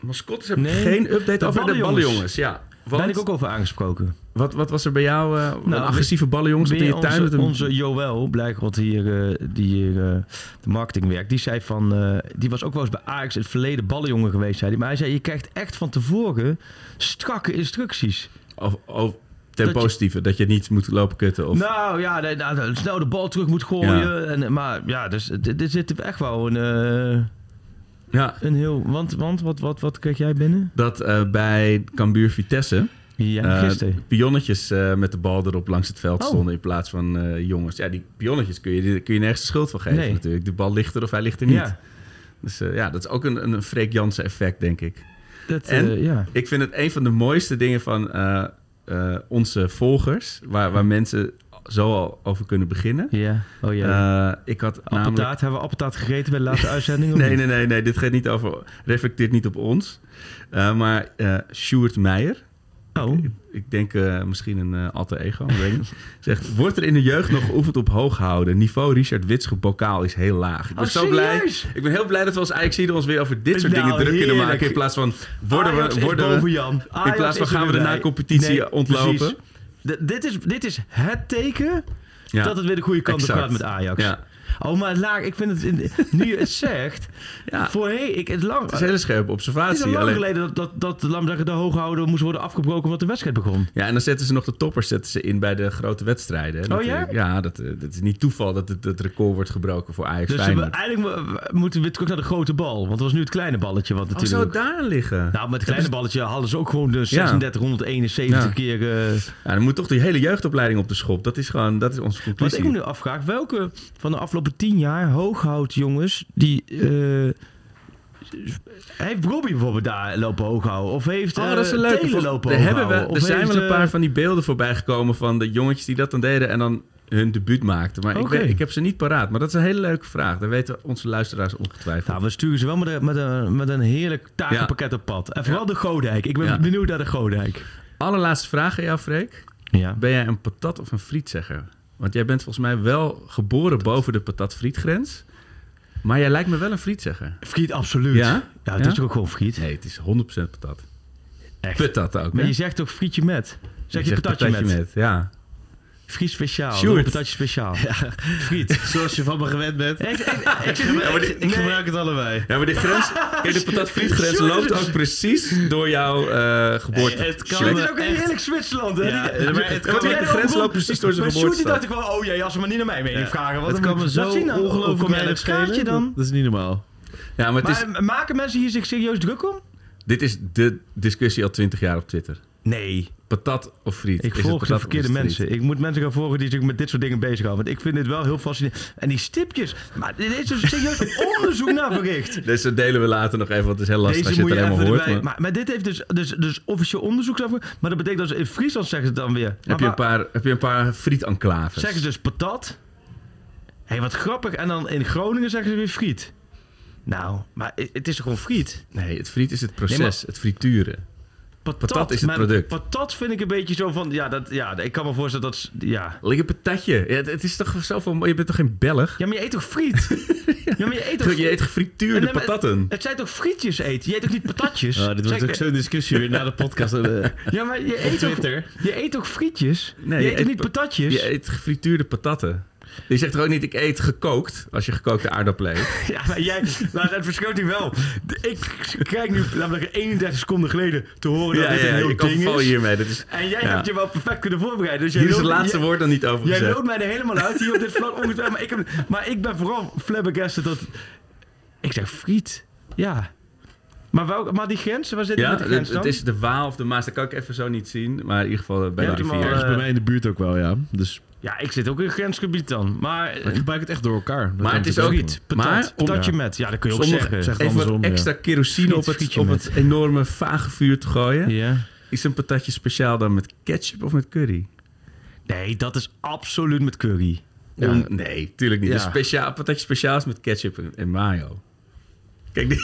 Mascottes heb ik Nee. geen update De over de ballenjongens. Ja. Daar ben ik ook over aangesproken. wat, wat was er bij jou? Nou, een agressieve ballenjongens in je tuin? onze, met een- onze Joël Blijkrot hier, eh, die hier eh, de marketing werkt, die zei van, eh, die was ook wel eens bij Ajax in het verleden ballenjongen geweest, zei hij. Maar hij zei, je krijgt echt van tevoren strakke instructies. Of, of ten Dat je- positieve, dat je niet moet lopen kutten. Of, Nou ja, nee, nou, snel de bal terug moet gooien. Ja. En, maar ja, dus dit dit zit echt wel een, eh, ja, een heel... Want, want wat, wat, wat kreeg jij binnen? dat eh, bij Cambuur Vitesse Ja, eh, gisteren. pionnetjes eh, met de bal erop langs het veld Oh. stonden in plaats van jongens. Ja, die pionnetjes kun je, die kun je nergens de schuld van geven Nee. natuurlijk. De bal ligt er of hij ligt er niet. Ja, Dus ja, dat is ook een, een Freek Jansen effect, denk ik. dat, En? ja. Ik vind het een van de mooiste dingen van onze volgers, waar, waar mensen zo al over kunnen beginnen. Ja, oh ja. Eh, ik had namelijk... hebben we appeltaart gegeten bij de laatste uitzending? Nee, nee, nee, nee, dit gaat niet over, reflecteert niet op ons. Eh, maar eh Sjoerd Meijer, Oh, ik denk misschien een eh, alter ego, zegt... Wordt er in de jeugd nog geoefend op hoog houden? Niveau Richard Witsche bokaal is heel laag. Ik ben Oh, zo blij. Ik ben heel blij dat we als Ajax ons weer over dit soort Nou, dingen druk kunnen maken. In plaats van worden Ajax we, worden we, Jan. in plaats van gaan we de na-competitie Nee, ontlopen. precies. Dit, is, dit is het teken Ja, dat het weer de goede kant op gaat met Ajax. Ja. Oh, maar laag, ik vind het, nu je het zegt, Ja. voorheen, ik, het, lang, Het is een hele scherpe het is observatie. al lang alleen- geleden dat, dat, dat laat me zeggen, de hooghouder moest worden afgebroken omdat de wedstrijd begon. Ja, en dan zetten ze nog de toppers zetten ze in bij de grote wedstrijden. Oh ja? natuurlijk. Ja, dat, eh, dat is niet toeval dat het, het record wordt gebroken voor Ajax Dus we, eigenlijk mo- moeten we terug naar de grote bal. Want het was nu het kleine balletje. Wat Oh, zou natuurlijk het daar liggen? Nou, met het kleine balletje hadden ze ook gewoon de 3671 Ja. keer... eh, Ja, dan moet toch die hele jeugdopleiding op de schop. Dat is gewoon, dat is onze Wat ik conclusie. me nu afvraag, welke van de afgelopen tien jaar hooghoudjongens die... eh, heeft Robbie bijvoorbeeld daar lopen hooghouden? Of heeft Oh, eh, dat is een leuke. Lopen er hebben we, er zijn wel een eh, paar van die beelden voorbij gekomen van de jongetjes die dat dan deden en dan hun debuut maakten. Maar ik, weet, ik heb ze niet paraat. Maar dat is een hele leuke vraag. Daar weten onze luisteraars ongetwijfeld. Nou, we sturen ze wel met een, met een, met een heerlijk takenpakket op pad. En vooral de Godijk. Ik ben Ja. benieuwd naar de Godijk. Allerlaatste vraag aan jou, Freek. Ja. Ben jij een patat of een frietzegger? Want jij bent volgens mij wel geboren boven de patat-frietgrens. Maar jij lijkt me wel een frietzegger. Friet, absoluut. Ja? Ja, het Ja? is toch ook gewoon friet? Nee, het is 100% patat. Echt. Patat ook, Maar hè? je zegt toch frietje met? Zeg je patatje, met? Ja. Friet speciaal. Sjoerd. Een patatje speciaal. Friet. Zoals je van me gewend bent. Ik, ik, ik, Ik, gebruik- ik gebruik het allebei. Ja, maar de grens... Kijk, de patat-frietgrens Sjoerd, loopt ook precies door jouw eh geboorte. het kan Dit me is ook een heerlijk Zwitserland, hè? Ja, maar het Ja, kan- de grens loopt precies door zijn Maar Sjoerd, dacht ik wel, oh jee, als ze maar niet naar mij mening vragen. Wat het kan me zo zien dan? ongelooflijk schelen. dan? Dat, is niet normaal. Ja, maar het is, Maar maken mensen hier zich serieus druk om? dit is de discussie al twintig jaar op Twitter. Nee. Patat of friet? Ik Is het volg de verkeerde het mensen. Ik moet mensen gaan volgen die zich met dit soort dingen bezighouden. Want ik vind dit wel heel fascinerend. En die stipjes. Maar dit is dus serieus onderzoek naar verricht. Dat delen we later nog even, want het is heel lastig Deze als je het alleen maar hoort. erbij. maar- Maar, maar dit heeft dus, dus, dus officieel onderzoek. Maar dat betekent dat ze in Friesland zeggen ze dan weer. Heb je, een paar, heb je een paar friet-enclaves? Zeggen ze dus patat. Hé, hey, wat grappig. En dan in Groningen zeggen ze weer friet. Nou, maar het is toch gewoon friet? Nee, het friet is het proces, Nee, maar- het frituren. Patat, Patat is het maar product. Patat vind ik een beetje zo van... Ja, dat, ja ik kan me voorstellen dat... Ja. Lekker patatje. Ja, het, het is toch zoveel... Je bent toch geen Belg? ja, maar je eet toch friet? ja, maar je eet toch... Je eet gefrituurde Nee, patatten. Het zijn toch frietjes eten? Je eet toch niet patatjes? Ah, dit wordt Zeg- ook zo'n discussie weer na de podcast. eh, Ja, maar je eet, toch, je eet toch frietjes? Nee, je je eet toch niet pa- patatjes? Je eet gefrituurde patatten. Je zegt er ook niet, ik eet gekookt, als je gekookte aardappelen eet. Ja, maar jij, maar het verschilt hier wel. Ik krijg nu namelijk 31 seconden geleden te horen dat ja, dit een ja, heel ding is. hiermee. Dat is, En jij ja. hebt je wel perfect kunnen voorbereiden. Dus jij Hier is het laatste jij- woord dan niet over Jij loopt mij er helemaal uit hier op dit vlak ongetwijfeld. Maar ik, heb, maar ik ben vooral flabbergasted dat... Ik zeg friet. Ja. Maar, welk, maar die grens, waar zit die Ja, met grens dan? het is de Waal of de Maas. Dat kan ik even zo niet zien. Maar in ieder geval bij Je de rivier. Ergens eh, bij mij in de buurt ook wel, ja. Dus Ja, ik zit ook in grensgebied dan. Maar, maar ik gebruik het echt door elkaar. Dat Maar het is ook- wel. patat, patatje ja. met. Ja, dat kun je ook zeggen. zeg- het Even wat andersom, ja. extra kerosine op, het, op het enorme vage vuur te gooien. Ja. Is een patatje speciaal dan met ketchup of met curry? Nee, dat is absoluut met curry. Ja. Nee, tuurlijk niet. Ja. Een speciaal, patatje speciaal is met ketchup en, en mayo. Kijk, die.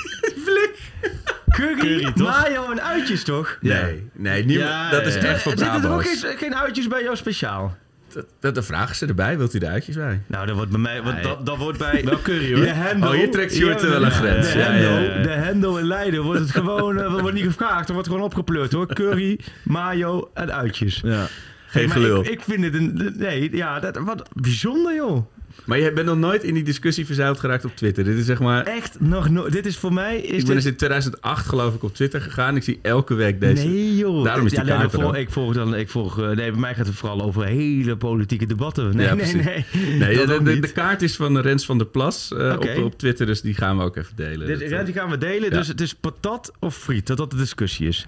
Curry, mayo en uitjes, toch? Nee, nee niemand, Ja, dat is echt voor Er zitten er ook geen, geen uitjes bij jou speciaal? Dat, dat, dan vragen ze erbij. Wilt u de uitjes bij? Nou, dat wordt bij mij... Want dat, dat wordt bij... Wel curry hoor. De Hendo, Oh, hier trekt Sjoerd Ja, wel een grens. De, Ja, Hendo, ja, ja. de Hendo in Leiden wordt het gewoon... eh, wordt niet gevraagd, er wordt gewoon opgepleurd hoor. Curry, mayo en uitjes. Ja. Geen gelul. Ik, ik vind het een... Nee, ja, dat, wat bijzonder joh. Maar je bent nog nooit in die discussie verzeild geraakt op Twitter. Dit is zeg maar... Echt nog nooit. Dit is voor mij... Is ik ben dit... dus in 2008 geloof ik op Twitter gegaan. Ik zie elke week deze... Nee joh. Daarom is die ja, nee, ook. ik volg dan, ik volg, eh, nee, bij mij gaat het vooral over hele politieke debatten. Nee, Ja, nee, nee. Nee, Dat de, kaart is van Rens van der Plas eh, op, op Twitter, dus die gaan we ook even delen. Dit, Dat, ja, eh, die gaan we delen. Dus het is patat of friet, dat dat de discussie is.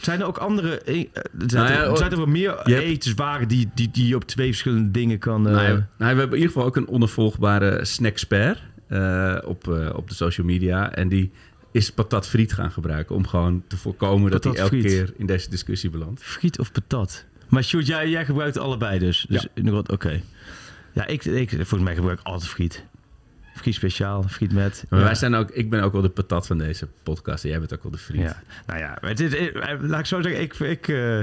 Zijn er ook andere... eh, eh, Zijn, Nou ja, er, oh, zijn er wel meer je hebt- etenswaren die, die, die je op twee verschillende dingen kan... eh, nou, ja, nou, we hebben in ieder geval ook een onafvolgbare snackspert eh, op, op de social media. En die is patat friet gaan gebruiken om gewoon te voorkomen dat hij elke friet. keer in deze discussie belandt. Friet of patat? Maar Sjoerd, jij, jij gebruikt allebei dus. dus ja. Oké. Ja, ik, ik, volgens mij gebruik ik altijd friet. Friet speciaal, friet met. Maar ja. wij zijn ook, ik ben ook wel de patat van deze podcast en jij bent ook wel de friet. Ja. Nou ja, het is, eh, laat ik zo zeggen, ik, ik eh,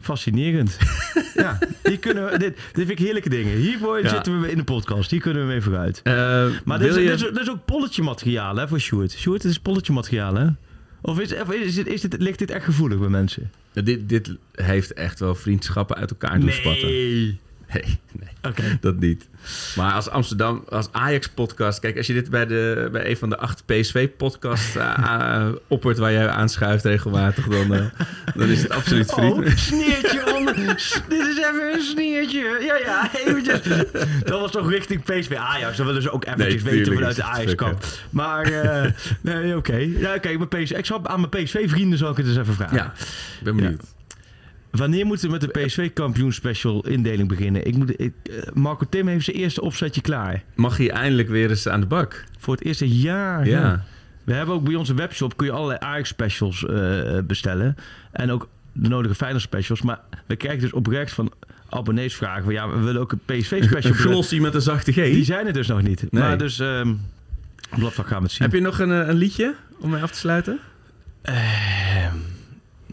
fascinerend. ja, hier kunnen we, dit, dit vind ik heerlijke dingen. Hiervoor Ja. zitten we in de podcast. Hier kunnen we mee vooruit. Eh, Maar dit is, je... dit, is, dit is ook polletje materiaal hè, voor Sjoerd. Sjoerd, dit is polletje materiaal hè? Of, is, of is, dit, is dit, ligt dit echt gevoelig bij mensen? dit, dit heeft echt wel vriendschappen uit elkaar doen spatten. Nee. Nee, nee. Oké. Dat niet. Maar als Amsterdam, als Ajax-podcast... Kijk, als je dit bij, de, bij een van de acht PSV-podcasts uh, oppert... waar jij aanschuift regelmatig, dan, uh, dan is het absoluut vriend. Oh, sneertje onder. Dit is even een sneertje. Ja, ja, eventjes. Dat was toch richting PSV Ajax. Dat we dus ook eventjes Nee, weten vanuit de Ajax-kamp. Maar, uh, nee, oké. Okay. Ja, oké, mijn PSV... Ik zal aan mijn PSV-vrienden zal ik het eens even vragen. Ja, ik ben benieuwd. Ja. Wanneer moeten we met de PSV-kampioen special indeling beginnen? Ik moet, ik, uh, Marco Tim heeft zijn eerste opzetje klaar. Mag hij eindelijk weer eens aan de bak? Voor het eerste jaar. Ja. ja. We hebben ook bij onze webshop kun je allerlei Ajax-specials uh, bestellen. En ook de nodige Feyenoord specials. Maar we krijgen dus oprecht van abonnees vragen. Van, ja, we willen ook een PSV-special. Een glossie met een zachte G? Die zijn er dus nog niet. Nee. Maar dus, um, gaan we het zien. Heb je nog een, een liedje om mee af te sluiten? Uh,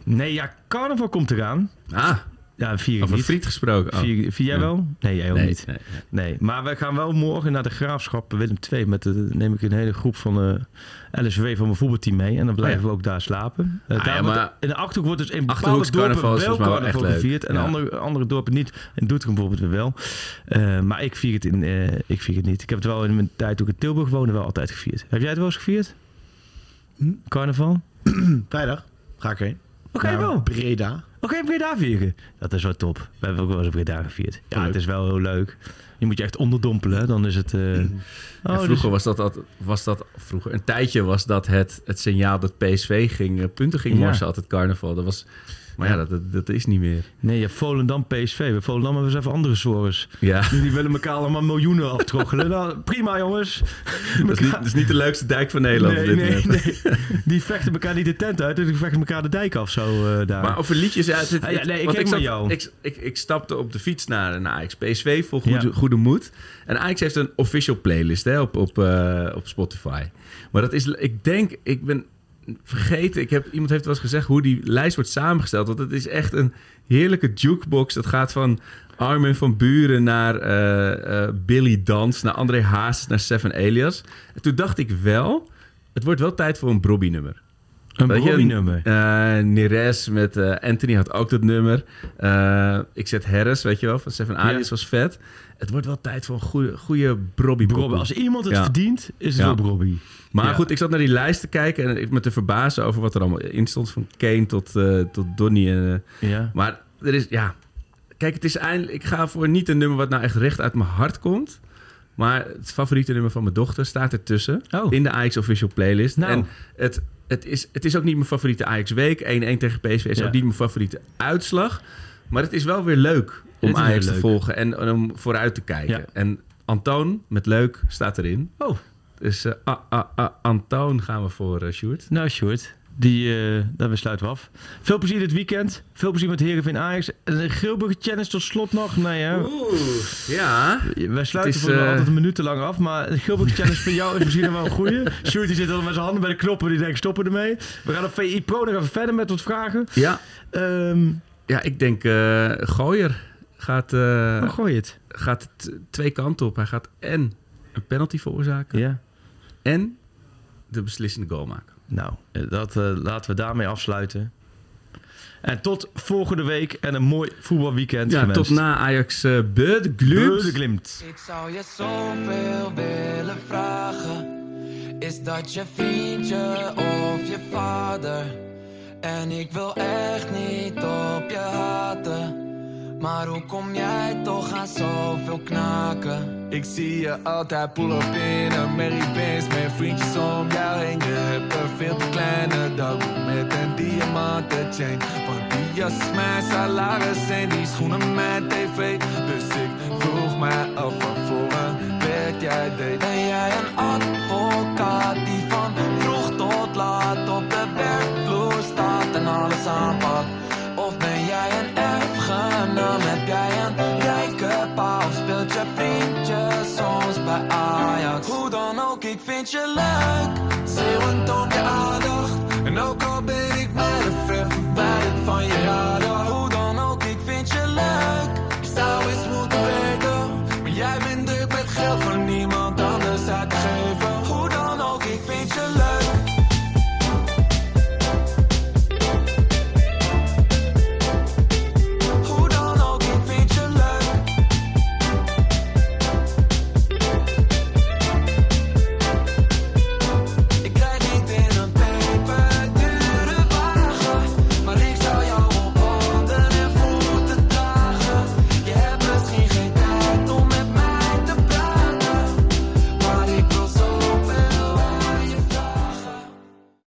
nee, ja, carnaval komt eraan. Ah, ja, vier over niet. friet gesproken. Oh. Vier, vier jij wel? Nee, jij ook nee, niet. Nee, nee. nee, maar we gaan wel morgen naar de Graafschap Willem II. Met de, neem ik een hele groep van uh, LSV van mijn voetbalteam mee. En dan blijven oh, ja. we ook daar slapen. Uh, ah, daar ja, wordt, in de Achterhoek wordt dus in bepaalde dorpen wel carnaval, wel gevierd. En ja. andere, andere dorpen niet. In Doetinchem bijvoorbeeld weer wel. Uh, maar ik vier, het in, ik vier het niet. Ik heb het wel in mijn tijd toen ik in Tilburg woonde wel altijd gevierd. Heb jij het wel eens gevierd? Hm? Carnaval? Vrijdag ga ik heen. Oké, okay, wel. Breda. Oké, okay, Breda vieren. Dat is wel top. We hebben ook wel eens Breda gevierd. Ja, leuk. het is wel heel leuk. Je moet je echt onderdompelen, dan is het... Uh... Oh, ja, vroeger dus... was, dat, dat, was dat... Vroeger, een tijdje was dat het, het signaal dat PSV ging, punten ging morsen ja. altijd carnaval. Dat was... Maar ja, dat, dat, is niet meer. Nee, je Volendam PSV. Bij Volendam hebben we eens even andere sores. Ja. Die, willen elkaar allemaal miljoenen aftroggelen. nou, prima jongens. Dat is, niet, dat is niet de leukste dijk van Nederland. Nee, dit nee. Die vechten elkaar niet de tent uit. Die vechten elkaar de dijk af zo eh, daar. Maar over liedjes uit het, Ah, ja, nee, ik naar jou. Ik, ik, ik stapte op de fiets naar, naar Ajax PSV vol goede, Ja. goede moed. En Ajax heeft een official playlist hè, op, op, eh, op Spotify. Maar dat is, ik denk, ik ben vergeten. Ik heb, iemand heeft wel eens gezegd hoe die lijst wordt samengesteld. Want het is echt een heerlijke jukebox. Dat gaat van Armin van Buren naar eh, eh, Billy Dans, naar André Hazes, naar Seven Elias. En toen dacht ik wel, het wordt wel tijd voor een Brobby-nummer. Een je, Bobby-nummer. eh Neres met eh, Anthony had ook dat nummer. Eh, ik zet Harris, weet je wel, van Seven Alias was vet. Het wordt wel tijd voor een goede, goede Brobby Brobby. Als iemand het Ja. verdient, is het Ja. wel Brobby. Maar goed, ik zat naar die lijst te kijken en ik me te verbazen over wat er allemaal in stond. Van Kane tot, tot Donny. En, Ja. maar er is, ja... Kijk, het is eindelijk... Ik ga voor niet een nummer wat nou echt recht uit mijn hart komt. Maar het favoriete nummer van mijn dochter staat ertussen. Oh. In de Ajax Official Playlist. Nou. En het, het, is, het is ook niet mijn favoriete Ajax Week. 1-1 tegen PSV is Ja. ook niet mijn favoriete uitslag. Maar het is wel weer leuk om Ajax te leuk. volgen en, en om vooruit te kijken. Ja. En Antoon met leuk staat erin. Oh, Dus ah, Antoon gaan we voor, eh Sjoerd. nou Sjoerd. Die, eh daar besluiten we af. Veel plezier dit weekend. Veel plezier met Heerenveen Ajax. En de Challenge tot slot nog. Nee, hè? Oeh, ja. Wij sluiten voor eh, altijd te lang af. Maar de Gilbert Challenge voor jou is misschien wel een goeie. Sjoerd die zit al met zijn handen bij de knoppen. Die denkt stoppen ermee. We gaan op VI Pro nog even verder met wat vragen. Ja, Ehm ja ik denk eh Gooier gaat, hoe gooi het? gaat twee kanten op. Hij gaat en een penalty veroorzaken Ja. en de beslissende goal maken. Nou, eh, dat eh, laten we daarmee afsluiten. En tot volgende week en een mooi voetbalweekend Ja, gewenst. tot na Ajax uh, Bud Glimt. Beurdeglimt. Ik zou je zoveel willen vragen. Is dat je vriendje of je vader? En ik wil echt niet op je haten. Maar hoe kom jij toch aan zoveel knaken? Ik zie je altijd in een Mary Benz Met vriendjes om jou heen Je hebt een veel te kleine dag Met een diamanten chain Want die jas is mijn salaris En die schoenen mijn tv Dus ik vroeg mij af wat voor een werk jij deed Ben jij een advocaat die van vroeg tot laat op de werkvloer staat en alles aanpakt? Ook, ik vind je leuk. Zeeuwend om je aandacht